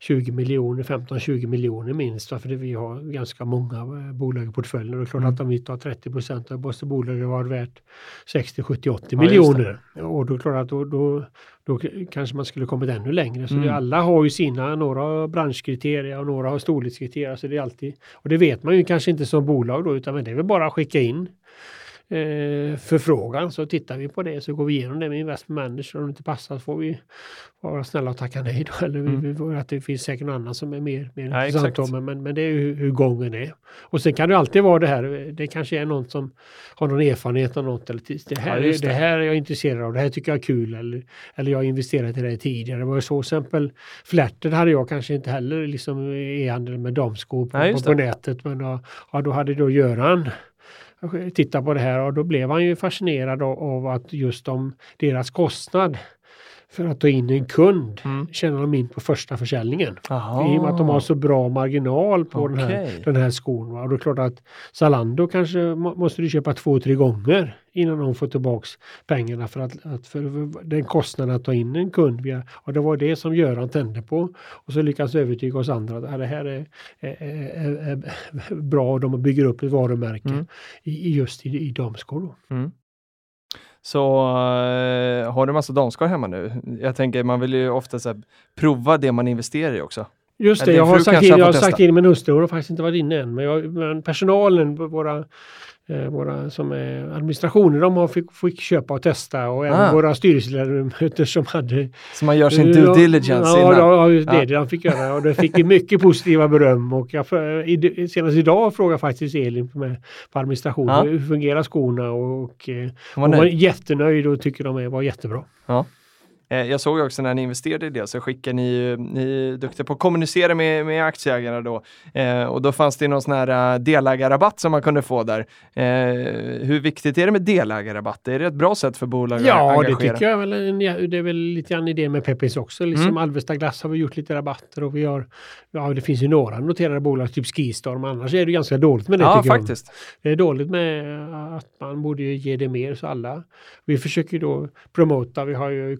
20 miljoner, 15-20 miljoner minst. För vi har ganska många eh, bolag i portföljen. Och det är klart Mm. att om vi tar 30 procent av måste bolaget vara värt 60, 70, 80 Ja, miljoner. Och då är det klart att då, då, då kanske man skulle kommit ännu längre. Så det, Mm. alla har ju sina, några har branschkriterier och några har storlekskriterier. Så det är alltid, och det vet man ju kanske inte som bolag då, utan det är väl bara att skicka in eh, förfrågan så tittar vi på det så går vi igenom det med investment manager. Om det inte passar så får vi vara snälla och tacka nej då. Eller Mm. vi, att det finns säkert någon annan som är mer, mer Ja, intressant. då, Men, men, det är hur, hur gången är. Och sen kan det alltid vara det här, det kanske är någon som har någon erfarenhet av något. Eller tis- det, här, Ja, det. det. här är jag intresserad av, det här tycker jag är kul. Eller, eller jag har investerat i det här tidigare. Det var så exempel Flätter hade jag kanske inte heller liksom e-handel med damskor på, Nej, på, på nätet. Men då, ja, då hade då Göran titta på det här och då blev han ju fascinerad av, att just om deras kostnad för att ta in en kund Mm. tjänar de in på första försäljningen. Jaha. I och med att de har så bra marginal på den, här, den här skon. Va? Och då är det klart att Zalando kanske må, måste du köpa två, tre gånger innan de får tillbaks pengarna för att, att för, för den kostnaden att ta in en kund. Via, och det var det som Göran tände på. Och så lyckas övertyga oss andra att det här är, är, är, är, bra och de bygger upp ett varumärke Mm. i, just i, i damskor. Mm. Så eh, har du massa damskor hemma nu? Jag tänker man vill ju ofta så här, prova det man investerar i också. Just det, jag har sagt har jag har sagt till min hustru, hon har faktiskt inte varit inne än, men, jag, men personalen, våra, eh, våra som är administrationer, de har fick, fick köpa och testa och även Ah. våra styrelseledamöter som hade Så man gör sin due Ja, diligence ja, innan. Ja, ja, det Ja. det de fick göra och det fick mycket positiva beröm och jag, i- senast idag frågade faktiskt Elin med, på administrationen Ja. hur fungerar skorna och, och eh, Hon var var nöjd. jättenöjd och tycker de är, var jättebra. Eh, Jag såg också när ni investerade i det så skickar ni ju, ni är duktiga på att kommunicera med, med aktieägarna då. Eh, och då fanns det någon sån här eh, delägarrabatt som man kunde få där. Eh, hur viktigt är det med delägarrabatt? Är det ett bra sätt för bolag att Ja, det engagera? tycker jag väl. Det är väl lite grann idé med Peppins också. Liksom Mm. Alvesta Glass har vi gjort lite rabatter och vi har, ja det finns ju några noterade bolag, typ Skistorm. Annars är det ganska dåligt med det Ja, faktiskt. Det är dåligt med att man borde ge det mer så alla. Vi försöker då promota, vi har ju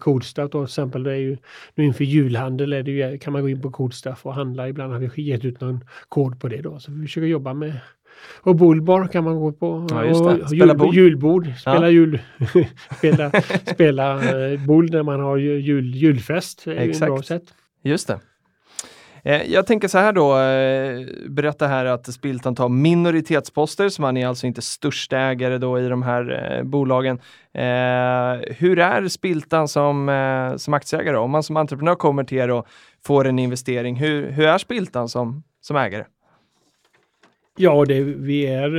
Då till exempel. Det är ju, nu inför julhandel är det ju, kan man gå in på Coolstuff och handla. Ibland har vi gett ut någon kod på det då. Så vi försöker jobba med och Bullbar kan man gå på. Ja. Och Spela jul, julbord, spela Ja. jul, spela, spela eh, boll när man har ju- jul, julfest. Exakt. bra sätt. Just det. Eh, jag tänker så här då, eh, berätta här att Spiltan tar minoritetsposter, så man är alltså inte största ägare då i de här eh, bolagen. Hur är Spiltan som, som aktieägare? Om man som entreprenör kommer till er och får en investering, hur, hur är Spiltan som, som ägare? Ja, det, vi är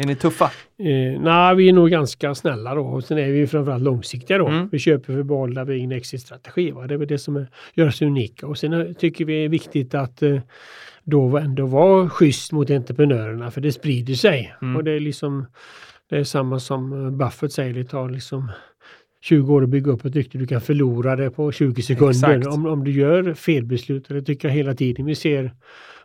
är ni tuffa? Eh, Nej, vi är nog ganska snälla då. Och sen är vi framförallt långsiktiga då. Mm. Vi köper för behålla vi ingen exit-strategi. Det är väl det som är, gör oss unika. Och sen eh, tycker vi det är viktigt att eh, då ändå vara schysst mot entreprenörerna för det sprider sig. Mm. Och det är liksom det är samma som eh, Buffett säger, det tar liksom 20 år att bygga upp ett rykte. Du kan förlora det på 20 sekunder Exakt. om, om du gör felbeslut. Det tycker jag hela tiden vi ser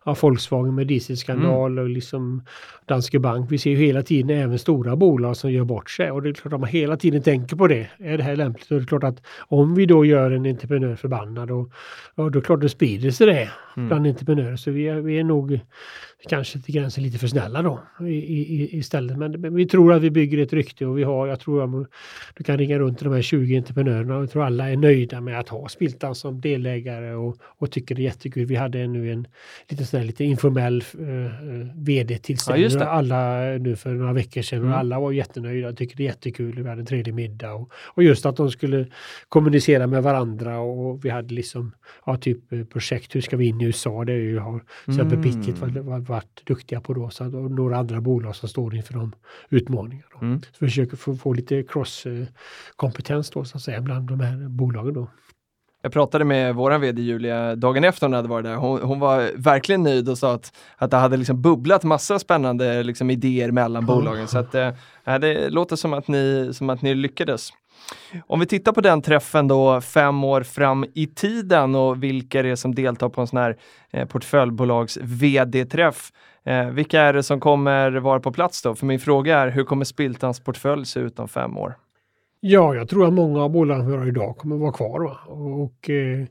av Volkswagen med dieselskandal Mm. och liksom Danske Bank. Vi ser ju hela tiden även stora bolag som gör bort sig och det är klart att man hela tiden tänker på det. Är det här lämpligt? Och det är klart att om vi då gör en entreprenör förbannad och, och då är det klart det sprider sig det Mm. bland entreprenörer. Så vi är, vi är nog kanske till gränsen lite för snälla då i, i, istället. Men, men vi tror att vi bygger ett rykte och vi har, jag tror att du kan ringa runt till de här 20 entreprenörerna och jag tror alla är nöjda med att ha Spiltan som delägare och, och tycker det är jättekul. Vi hade nu en lite sån här lite informell uh, vd-tillställning. Ja, alla nu för några veckor sedan Mm. och alla var jättenöjda och tycker det är jättekul. Vi hade en trevlig middag och, och just att de skulle kommunicera med varandra och vi hade liksom ja, typ eh, projekt, hur ska vi in i USA? Det är ju, har till exempel Mm. Picket varit, varit, varit duktiga på då, så att, och några andra bolag som står inför de utmaningarna. Mm. Så vi försöker få, få lite cross-kompetens då så att säga bland de här bolagen då. Jag pratade med våran vd Julia dagen efter hon hade varit där. Hon, hon var verkligen nöjd och sa att, att det hade liksom bubblat massa spännande liksom, idéer mellan bolagen. Så att, eh, det låter som att, ni, som att ni lyckades. Om vi tittar på den träffen då fem år fram i tiden och vilka det är som deltar på en sån här eh, portföljbolags vd-träff. Eh, vilka är det som kommer vara på plats då? För min fråga är, hur kommer Spiltans portfölj se ut om fem år? Ja, jag tror att många av bolagen vi har idag kommer vara kvar. Va? Och, eh,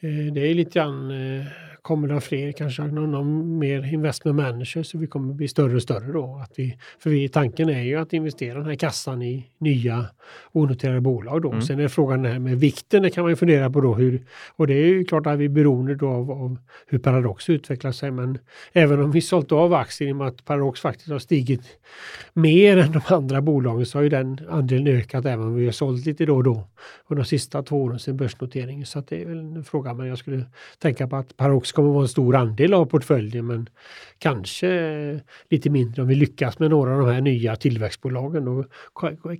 eh det är lite grann eh, kommer det fler, kanske någon, mer investment manager så vi kommer bli större och större då. Att vi, för vi, tanken är ju att investera den här kassan i nya onoterade bolag då. Mm. Sen är frågan det här med vikten, det kan man ju fundera på då hur, och det är ju klart att vi är beroende då av, av hur Paradox utvecklar sig men även om vi sålt av aktier i och med att Paradox faktiskt har stigit mer än de andra bolagen så har ju den andelen ökat även om vi har sålt lite då och då under de sista två åren sedan börsnoteringen. Så det är väl en fråga men jag skulle tänka på att Paradox kommer vara en stor andel av portföljen men kanske lite mindre om vi lyckas med några av de här nya tillväxtbolagen. Då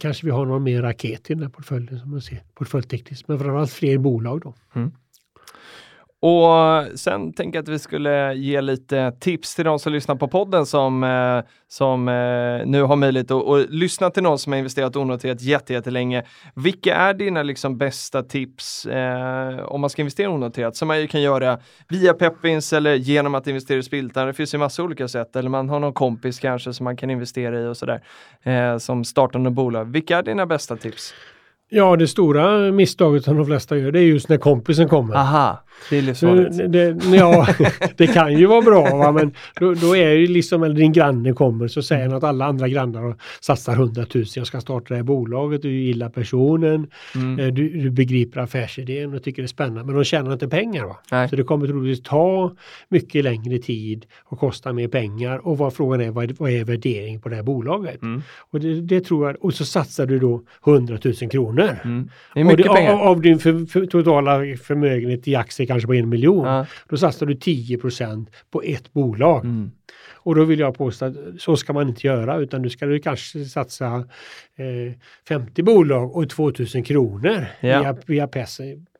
kanske vi har någon mer raket i den här portföljen som man ser portföljtekniskt men framförallt fler bolag då. Mm. Och sen tänker jag att vi skulle ge lite tips till de som lyssnar på podden som, eh, som eh, nu har möjlighet att och lyssna till någon som har investerat onoterat jättelänge. Vilka är dina liksom bästa tips eh, om man ska investera onoterat som man ju kan göra via Peppins eller genom att investera i Spiltan. Det finns ju massa olika sätt eller man har någon kompis kanske som man kan investera i och sådär eh, som startande bolag. Vilka är dina bästa tips? Ja, det stora misstaget som de flesta gör det är just när kompisen kommer. Aha, det är livsfarligt. Det, ja, det kan ju vara bra va? men då, då är det liksom, eller din granne kommer så säger han att alla andra grannar satsar 100 000, jag ska starta det här bolaget, du gillar personen, mm. Eh, du, du, begriper affärsidén och tycker det är spännande men de tjänar inte pengar. Va? Nej. Så det kommer troligtvis ta mycket längre tid och kosta mer pengar och vad frågan är, vad, vad är värdering på det här bolaget? Mm. Och det, det, tror jag, och så satsar du då 100 000 kronor kronor. Mm. Det är mycket det, pengar. Av, av din för, för, totala förmögenhet i aktier kanske på en miljon. Ja. Då satsar du 10% på ett bolag. Mm. Och då vill jag påstå att så ska man inte göra utan du ska du kanske satsa eh, 50 bolag och 2000 kronor ja. via, via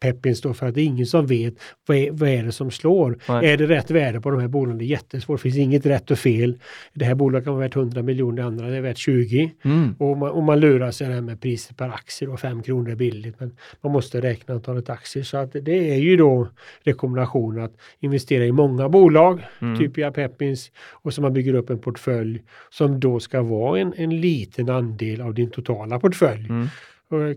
Peppins då för att det är ingen som vet vad är, vad är det som slår. Nej. Är det rätt värde på de här bolagen? Det är jättesvårt. Det finns inget rätt och fel. Det här bolaget kan vara värt 100 miljoner, det andra är värt 20. Mm. Och, man, och man lurar sig det med priset per aktie och 5 kronor är billigt. Men man måste räkna antalet aktier. Så att det är ju då rekommendationen att investera i många bolag, mm. typ via Peppins och så man bygger upp en portfölj som då ska vara en, en liten andel av din totala portfölj. Mm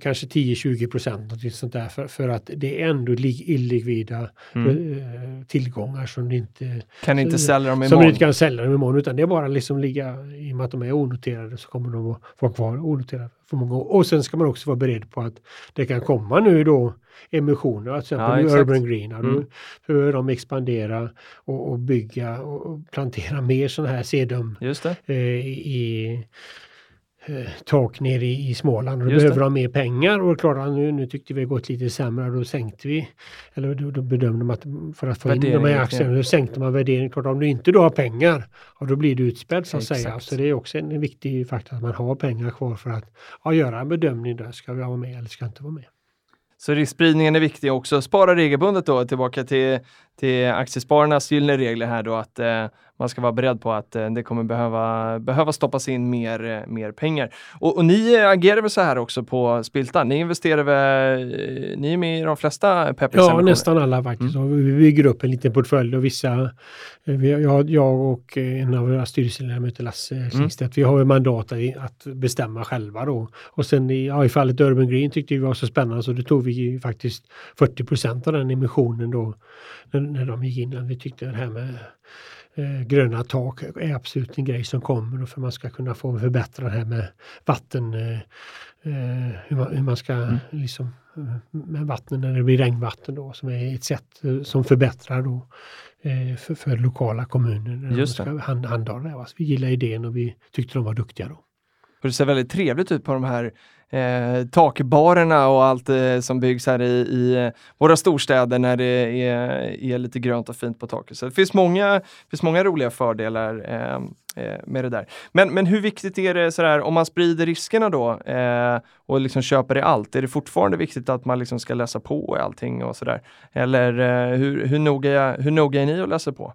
kanske 10-20 procent sånt där för, för att det är ändå illikvida mm. Eh, tillgångar som du inte kan inte sälja dem imorgon. Som du inte kan sälja dem imorgon utan det är bara liksom ligga i och med att de är onoterade så kommer de att vara kvar onoterade för många år. Och sen ska man också vara beredd på att det kan komma nu då emissioner, till exempel ja, Urban Green. Mm. Då behöver de expandera och, och bygga och plantera mer sådana här sedum eh, i tak nere i, i Småland. Och då behöver de mer pengar och klart nu, nu tyckte vi gått lite sämre och då sänkte vi, eller då, då bedömde man att för att få in de här aktierna, då sänkte man värderingen. Klart om du inte då har pengar, ja, då blir du utspädd så att Exakt. säga. Så det är också en, viktig faktor att man har pengar kvar för att ja, göra en bedömning där, ska vi vara med eller ska inte vara med. Så riskspridningen är viktig också. Spara regelbundet då, tillbaka till, till aktiespararnas gyllene regler här då, att eh, man ska vara beredd på att eh, det kommer behöva, behöva stoppas in mer, eh, mer pengar. Och, och ni agerar väl så här också på Spiltan? Ni investerar väl, eh, ni är med i de flesta Peppis Ja, nästan alla faktiskt. Mm. vi bygger upp en liten portfölj och vissa, jag, jag och en av våra styrelseledamöter, Lasse Klingstedt, mm. vi har mandat att bestämma själva då. Och sen i, ja, i fallet Urban Green tyckte vi var så spännande så då tog vi faktiskt 40% av den emissionen då när, när de gick in. Vi tyckte det här med eh, gröna tak är absolut en grej som kommer för man ska kunna få förbättra det här med vatten, eh, eh, hur, man, hur, man, ska mm. liksom med vattnet när det blir regnvatten då som är ett sätt som förbättrar då eh, för, för, lokala kommuner när Just de ska hand, handha det. Alltså, vi gillar idén och vi tyckte de var duktiga då. Och det ser väldigt trevligt ut på de här eh, takbarerna och allt eh, som byggs här i, i, eh, våra storstäder när det är, är, lite grönt och fint på taket. Så det finns många, finns många roliga fördelar ehm, eh, med det där. Men, men hur viktigt är det sådär, om man sprider riskerna då eh, och liksom köper i allt, är det fortfarande viktigt att man liksom ska läsa på i allting och sådär? Eller eh, hur, hur, noga, hur noga är ni att läsa på?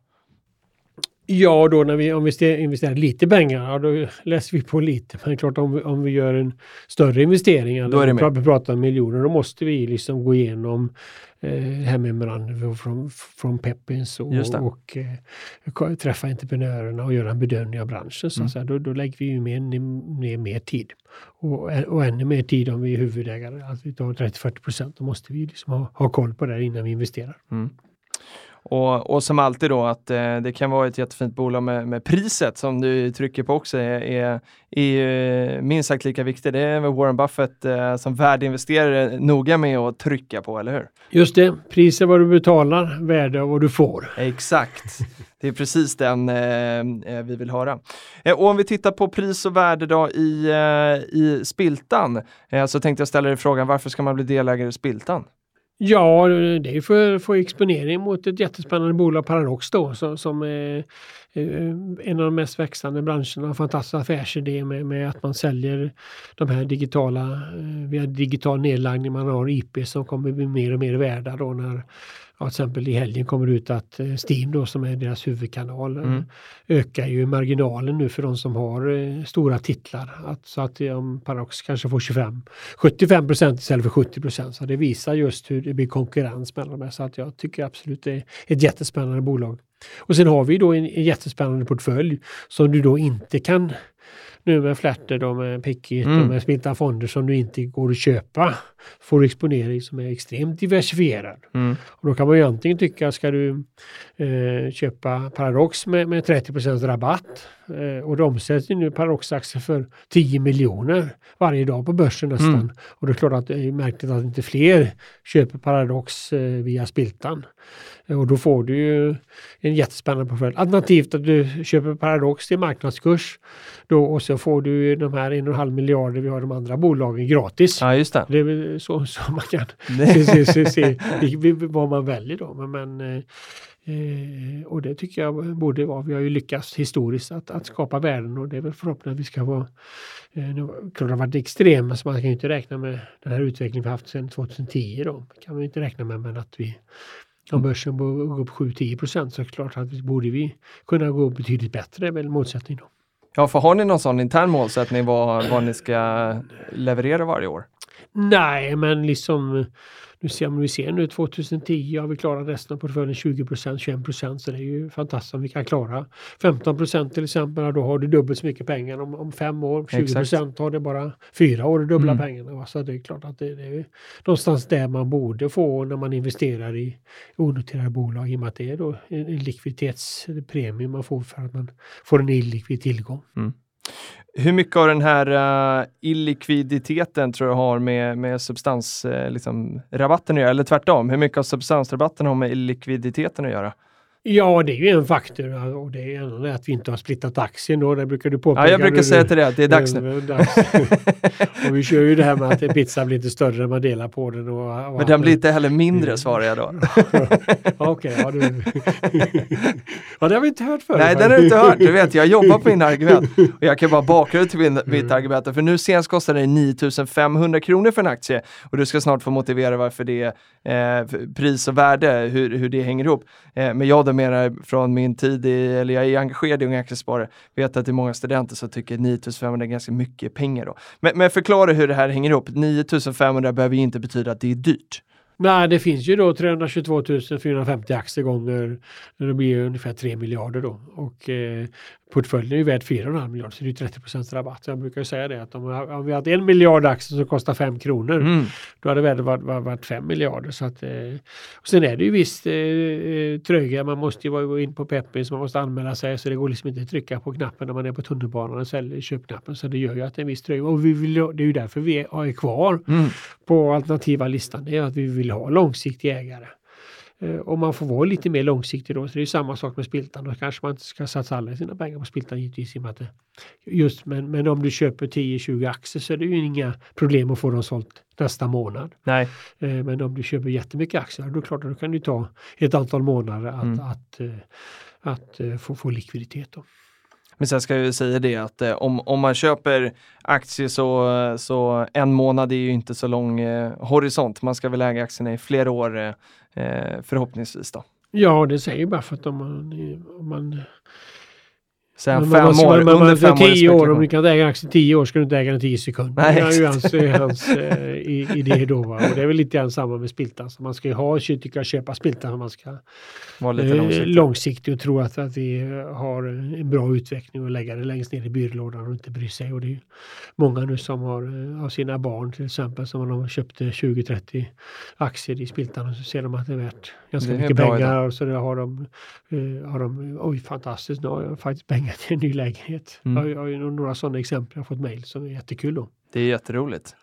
Ja, då när vi investerar, investerar lite pengar, ja, då läser vi på lite. Men klart om vi, om vi gör en större investering, eller Då är det mer. vi pratar om miljoner, då måste vi liksom gå igenom eh, det här med memorandum från, från Peppins och, och eh, träffa entreprenörerna och göra en bedömning av branschen. Så, Mm. att säga. då, då lägger vi ju mer, ner mer tid. Och, och ännu mer tid om vi är huvudägare, att vi tar 30-40 procent. Då måste vi liksom ha, ha koll på det här innan vi investerar. Mm. Och, och som alltid då att eh, det kan vara ett jättefint bolag med, med priset som du trycker på också är, är, är minst sagt lika viktigt. Det är Warren Buffett eh, som värdeinvesterare noga med att trycka på, eller hur? Just det, pris är vad du betalar, värde är vad du får. Exakt. Det är precis den eh, eh, vi vill höra. Eh, och om vi tittar på pris och värde då i, eh, i Spiltan eh, så tänkte jag ställa dig frågan varför ska man bli delägare i Spiltan? Ja, det är ju för att få exponering mot ett jättespännande bolag, Paradox då, som, som är eh, en av de mest växande branscherna. Fantastisk affärsidé med, med att man säljer de här digitala, eh, via digital nedladdning, man har IP som kommer bli mer och mer värda då när Ja, till exempel i helgen kommer det ut att eh, Steam då som är deras huvudkanal eh, Mm. ökar ju marginalen nu för de som har eh, stora titlar. Att, så att om Paradox kanske får 25, 75 procent istället för 70 procent. Så det visar just hur det blir konkurrens mellan de här. Så att jag tycker absolut det är ett jättespännande bolag. Och sen har vi då en, en jättespännande portfölj som du då inte kan nu med Flatter då med Pickit Mm. och med Spiltan Fonder som du inte går att köpa. Får exponering som är extremt diversifierad. Mm. Och då kan man ju antingen tycka, ska du eh, köpa Paradox med, med 30 rabatt och det omsätts ju nu Paradox-aktier för 10 miljoner varje dag på börsen nästan. Mm. Och det är klart att det är märkligt att inte fler köper Paradox eh, via Spiltan. Eh, och då får du ju en jättespännande portfölj. Alternativt att du köper Paradox till marknadskurs då, och så får du de här 1,5 miljarder vi har i de andra bolagen gratis. Ja, just det. Det är så, så man kan se, se, se, se vad man väljer då. Men, men, eh, och det tycker jag borde vara. Vi har ju lyckats historiskt att, att skapa värden och det är väl förhoppningen att vi ska vara eh, nu, klart det har varit extrem, så man kan ju inte räkna med den här utvecklingen vi haft sedan 2010 då. Det kan man ju inte räkna med, men att vi om börsen går upp 7-10 procent så är det klart att vi borde vi kunna gå betydligt bättre, är väl målsättning då. Ja, för har ni någon sån intern målsättning vad, vad ni ska leverera varje år? Nej, men liksom nu ser, om vi ser nu 2010 har vi klarat resten av portföljen 20 procent, 21 procent så det är ju fantastiskt om vi kan klara 15 procent till exempel. Då har du dubbelt så mycket pengar om, om fem år. 20 Exakt. procent har det bara fyra år, dubbla Mm. pengarna. Så det är klart att det, det är någonstans där man borde få när man investerar i onoterade bolag i och med att det är då en, likviditetspremie man får för att man får en illikvid tillgång. Hur mycket av den här uh, illikviditeten tror du har med, med substansrabatten eh, liksom, att göra? Eller tvärtom, hur mycket av substansrabatten har med illikviditeten att göra? Ja, det är ju en faktor och det är det att vi inte har splittat aktien då. Det brukar du påpeka. Ja, jag brukar säga till det att det är dags nu. är dags. [LAUGHS] och vi kör ju det här med att pizza blir inte större när man delar på den. Och, och Men den blir inte heller mindre svarar jag då. [LAUGHS] Okej, ja, du... [LAUGHS] ja, det har vi inte hört förut. Nej, den har du inte hört. Du vet, jag jobbar på mina argument. Och jag kan bara bakgrund till min, mitt Mm. argument. För nu senast kostade det 9500 kronor för en aktie. Och du ska snart få motivera varför det är eh, pris och värde, hur, hur det hänger ihop. Eh, men jag då från min tid, i, eller jag är engagerad i Unga Aktiesparare, vet att det är många studenter som tycker 9500 är ganska mycket pengar då. Men, men förklara hur det här hänger ihop. 9500 behöver ju inte betyda att det är dyrt. Nej, det finns ju då 322 450 aktier gånger, det blir ju ungefär 3 miljarder då. Och eh, portföljen är ju värd 4,5 miljarder, så det är ju 30 procents rabatt. Jag brukar säga det att om, om vi hade en miljard aktier som kostar 5 kronor, Mm. då hade värdet varit, varit, varit 5 miljarder. Så att, eh, och sen är det ju visst eh, tröga, man måste ju vara- gå in på Peppins, man måste anmäla sig, så det går liksom inte att trycka på knappen när man är på tunnelbanan och säljer köpknappen. Så det gör ju att det är en viss tröga. Och vi vill, det är ju därför vi är, är kvar Mm. på alternativa listan, det är att vi vill ha långsiktiga ägare. Eh, Och man får vara lite mer långsiktig då, så det är samma sak med Spiltan. Då kanske man inte ska satsa alla sina pengar på Spiltan givetvis. i och att det- Just, men, men om du köper 10-20 aktier så är det ju inga problem att få dem sålt nästa månad. Nej. Eh, Men om du köper jättemycket aktier, då klart att då kan det ta ett antal månader att, Mm. att, eh, att eh, få, få likviditet. Då. Men sen ska jag ju säga det att eh, om, om man köper aktier så, så en månad är ju inte så lång eh, horisont. Man ska väl äga aktierna i flera år eh, eh förhoppningsvis då. Ja, det säger bara för att om man, om man Sen Men fem man, år, man, man, under fem år tio år, om spekulation. du kan äga en aktie i tio år ska du inte äga den i tio sekunder. Nej, det är ju hans, hans eh, i- idé då. Va? Och det är väl lite grann samma med spiltan. Så man ska ju ha, tycka köpa spiltan för man ska Var lite eh, långsiktigt. långsiktig och tro att, att vi har en bra utveckling och lägga det längst ner i byrålådan och inte bry sig. Och det är ju många nu som har av sina barn till exempel som de köpte 20-30 aktier i spiltan och så ser de att det är värt ganska Det är mycket pengar. idag. Och så har de, eh, har de, oj fantastiskt, nu har jag faktiskt pengar till [LAUGHS] en ny lägenhet. Mm. Jag har ju- några sådana exempel jag har fått mejl som är jättekul då. Det är jätteroligt.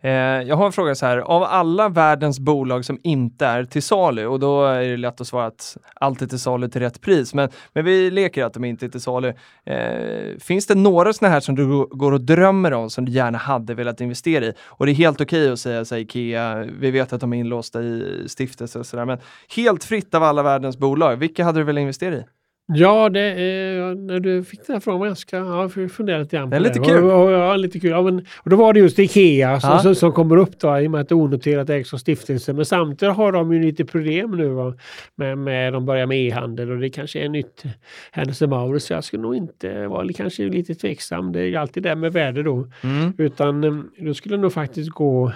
Eh, jag har en fråga så här, av alla världens bolag som inte är till salu, och då är det lätt att svara att allt är till salu till rätt pris, men, men vi leker att de inte är till salu. Eh, finns det några sådana här som du gå- går och drömmer om som du gärna hade velat investera i? Och det är helt okej att säga så här, Ikea, vi vet att de är inlåsta i stiftelser och sådär, men helt fritt av alla världens bolag, vilka hade du velat investera i? Ja, det, eh, när du fick den här frågan jag ska ja, fundera lite grann på Det är lite det. kul. Och, och, ja, lite kul. Ja, men, och då var det just Ikea som, Ja. som, som kommer upp då i och med att det är onoterat ägs som stiftelse. Men samtidigt har de ju lite problem nu va? Med, med, de börjar med e-handel och det kanske är nytt Hennes Mauritz. Jag skulle nog inte vara kanske lite tveksam. Det är ju alltid det med värde då. Mm. Utan eh, då skulle nog faktiskt gå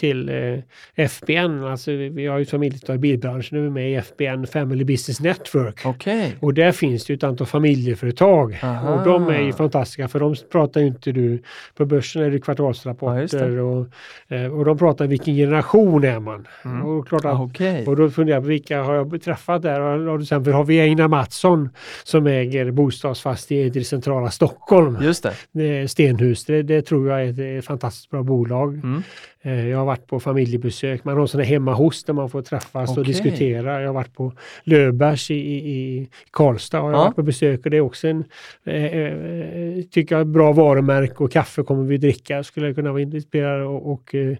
till eh, FBN, alltså vi, har ju ett familjeföretag i bilbranschen, nu är vi med i FBN Family Business Network. Okej. Och där finns det ju ett antal familjeföretag. Aha. Och de är ju fantastiska för de pratar ju inte du, på börsen är det Ja, kvartalsrapporter det. och, eh, och de pratar vilken generation är man. Mm. Och, klart att, Okej. och då funderar jag på vilka har jag träffat där? Och, och till exempel har vi Einar Mattsson som äger bostadsfastigheter i centrala Stockholm. Just det. Eh, Stenhus, det, det tror jag är ett, ett fantastiskt bra bolag. Mm. Eh, Jag har varit på familjebesök, man har sådana hemma hos där man får träffas och Okej. diskutera. Jag har varit på Löfbergs i, i, Karlstad och jag Ja. har varit på besök och det är också en, eh, eh, tycker jag, bra varumärke och kaffe kommer vi dricka. Skulle jag kunna vara inspirerad och, och eh,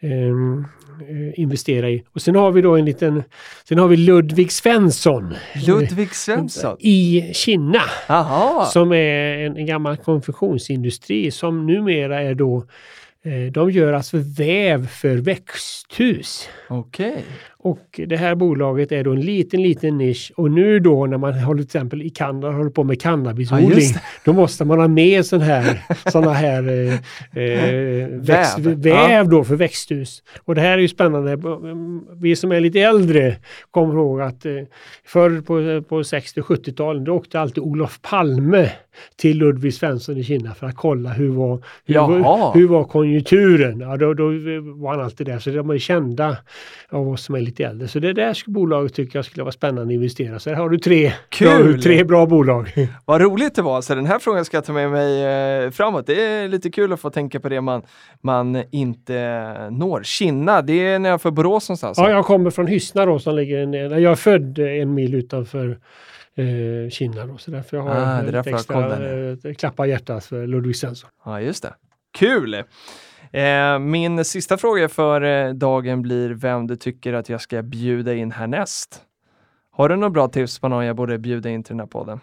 eh, investera i. Och sen har vi då en liten, sen har vi Ludvig Svensson Ludvig Svensson. i Kina Jaha. som är en, en gammal konfektionsindustri som numera är då eh, Eh, de gör alltså väv för växthus. Okej. Och det här bolaget är då en liten, liten nisch. Och nu då när man håller till exempel i Kanada håller på med Ja, cannabisodling, det. då måste man ha med sån här, såna här eh, [LAUGHS] eh, växt, Väv. väv då för växthus. Och det här är ju spännande. Vi som är lite äldre kommer ihåg att eh, förr på, på 60 och 70-talen då åkte alltid Olof Palme till Ludvig Svensson i Kina för att kolla hur var, hur, var, hur var konjunkturen. Ja, då, då var han alltid där. Så de är kända av oss som är lite äldre. Så det där bolaget tycker jag skulle vara spännande att investera. Så här har du tre, Kul! du tre bra bolag. [LAUGHS] Vad roligt det var, så den här frågan ska jag ta med mig eh, framåt. Det är lite kul att få tänka på det man, man inte når. Kina, det är när jag för Borås någonstans. Ja, jag kommer från Hyssna då som ligger en, jag är född en mil utanför eh, Kina då, så därför jag har Ah, det därför jag extra där eh, klappa hjärtat för Ludvig Svensson. Ja, just det. Kul! Eh, min sista fråga för eh, dagen blir vem du tycker att jag ska bjuda in härnäst. Har du några bra tips på någon jag borde bjuda in till den här podden?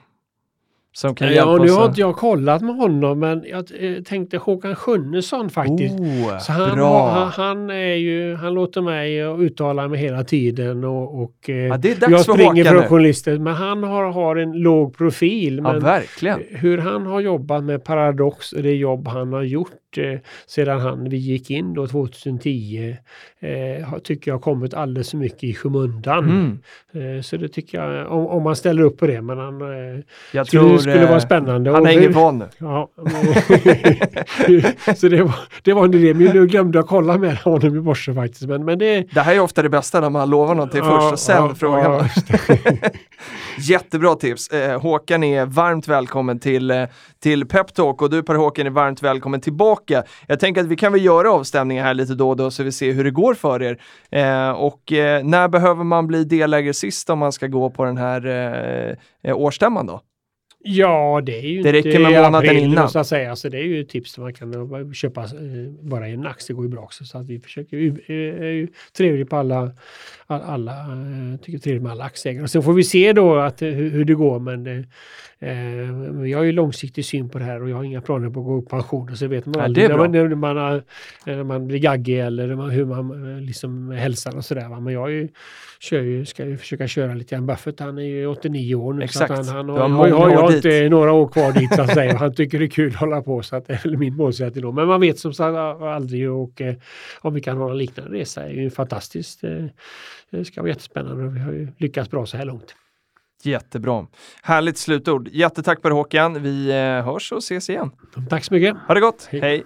Som kan hjälpa Ja, nu har inte jag kollat med honom men jag eh, tänkte Håkan Sjunnesson faktiskt. Oh, Så han, bra! han, han, är ju, han låter mig uttala mig hela tiden och, och eh, Ja, jag för springer nu. journalister. Men han har, har en låg profil. Ja, Men verkligen. hur han har jobbat med Paradox och det jobb han har gjort eh, sedan han, vi gick in då 2010 eh, tycker jag har kommit alldeles för mycket i skymundan. Mm. Eh, så det tycker jag, om, om man ställer upp på det, men han Jag tror skulle eh, vara spännande. han ingen van nu. [LAUGHS] Ja, [LAUGHS] så det var, det var en idé. Men nu glömde jag kolla med honom i morse faktiskt. Men, men det, Det här är ofta det bästa när man lovar någonting Ja, först och sen ja, frågar ja, man. det. [LAUGHS] Jättebra tips! Eh, Håkan är varmt välkommen till, eh, till Peptalk och du Per Håkan är varmt välkommen tillbaka. Jag tänker att vi kan väl göra avstämningar här lite då och då så vi ser hur det går för er. Eh, och eh, när behöver man bli delägare sist om man ska gå på den här eh, eh, årsstämman då? Ja, det är ju Det inte räcker med månaden april, innan. Så att säga. Så det är ju ett tips som man kan köpa eh, bara en ax. Det går ju bra också. Så att vi försöker eh, är ju trevligt på alla, all- alla eh, tycker trevligt med alla aktieägare. Och sen får vi se då att, hur, hur det går. Men jag har ju långsiktig syn på det här och jag har inga planer på att gå i pension. Och så vet man Ja, aldrig det är när man, när man, har, när man blir gaggig eller hur man eh, liksom hälsan och sådär. Men jag ju, kör ju, ska ju försöka köra lite grann. Buffett han är ju 89 år nu. Exakt. Han, han har, har jag, jag, har inte några år kvar dit så att säga. [LAUGHS] Han tycker det är kul att hålla på så att det är min målsättning då. Men man vet som sagt aldrig och eh, om vi kan ha en liknande resa är ju fantastiskt. Eh, det ska vara jättespännande och vi har ju lyckats bra så här långt. Jättebra. Härligt slutord. Jättetack Per Håkan. Vi eh, hörs och ses igen. Tack så mycket. Ha det gott. Hej. Hej.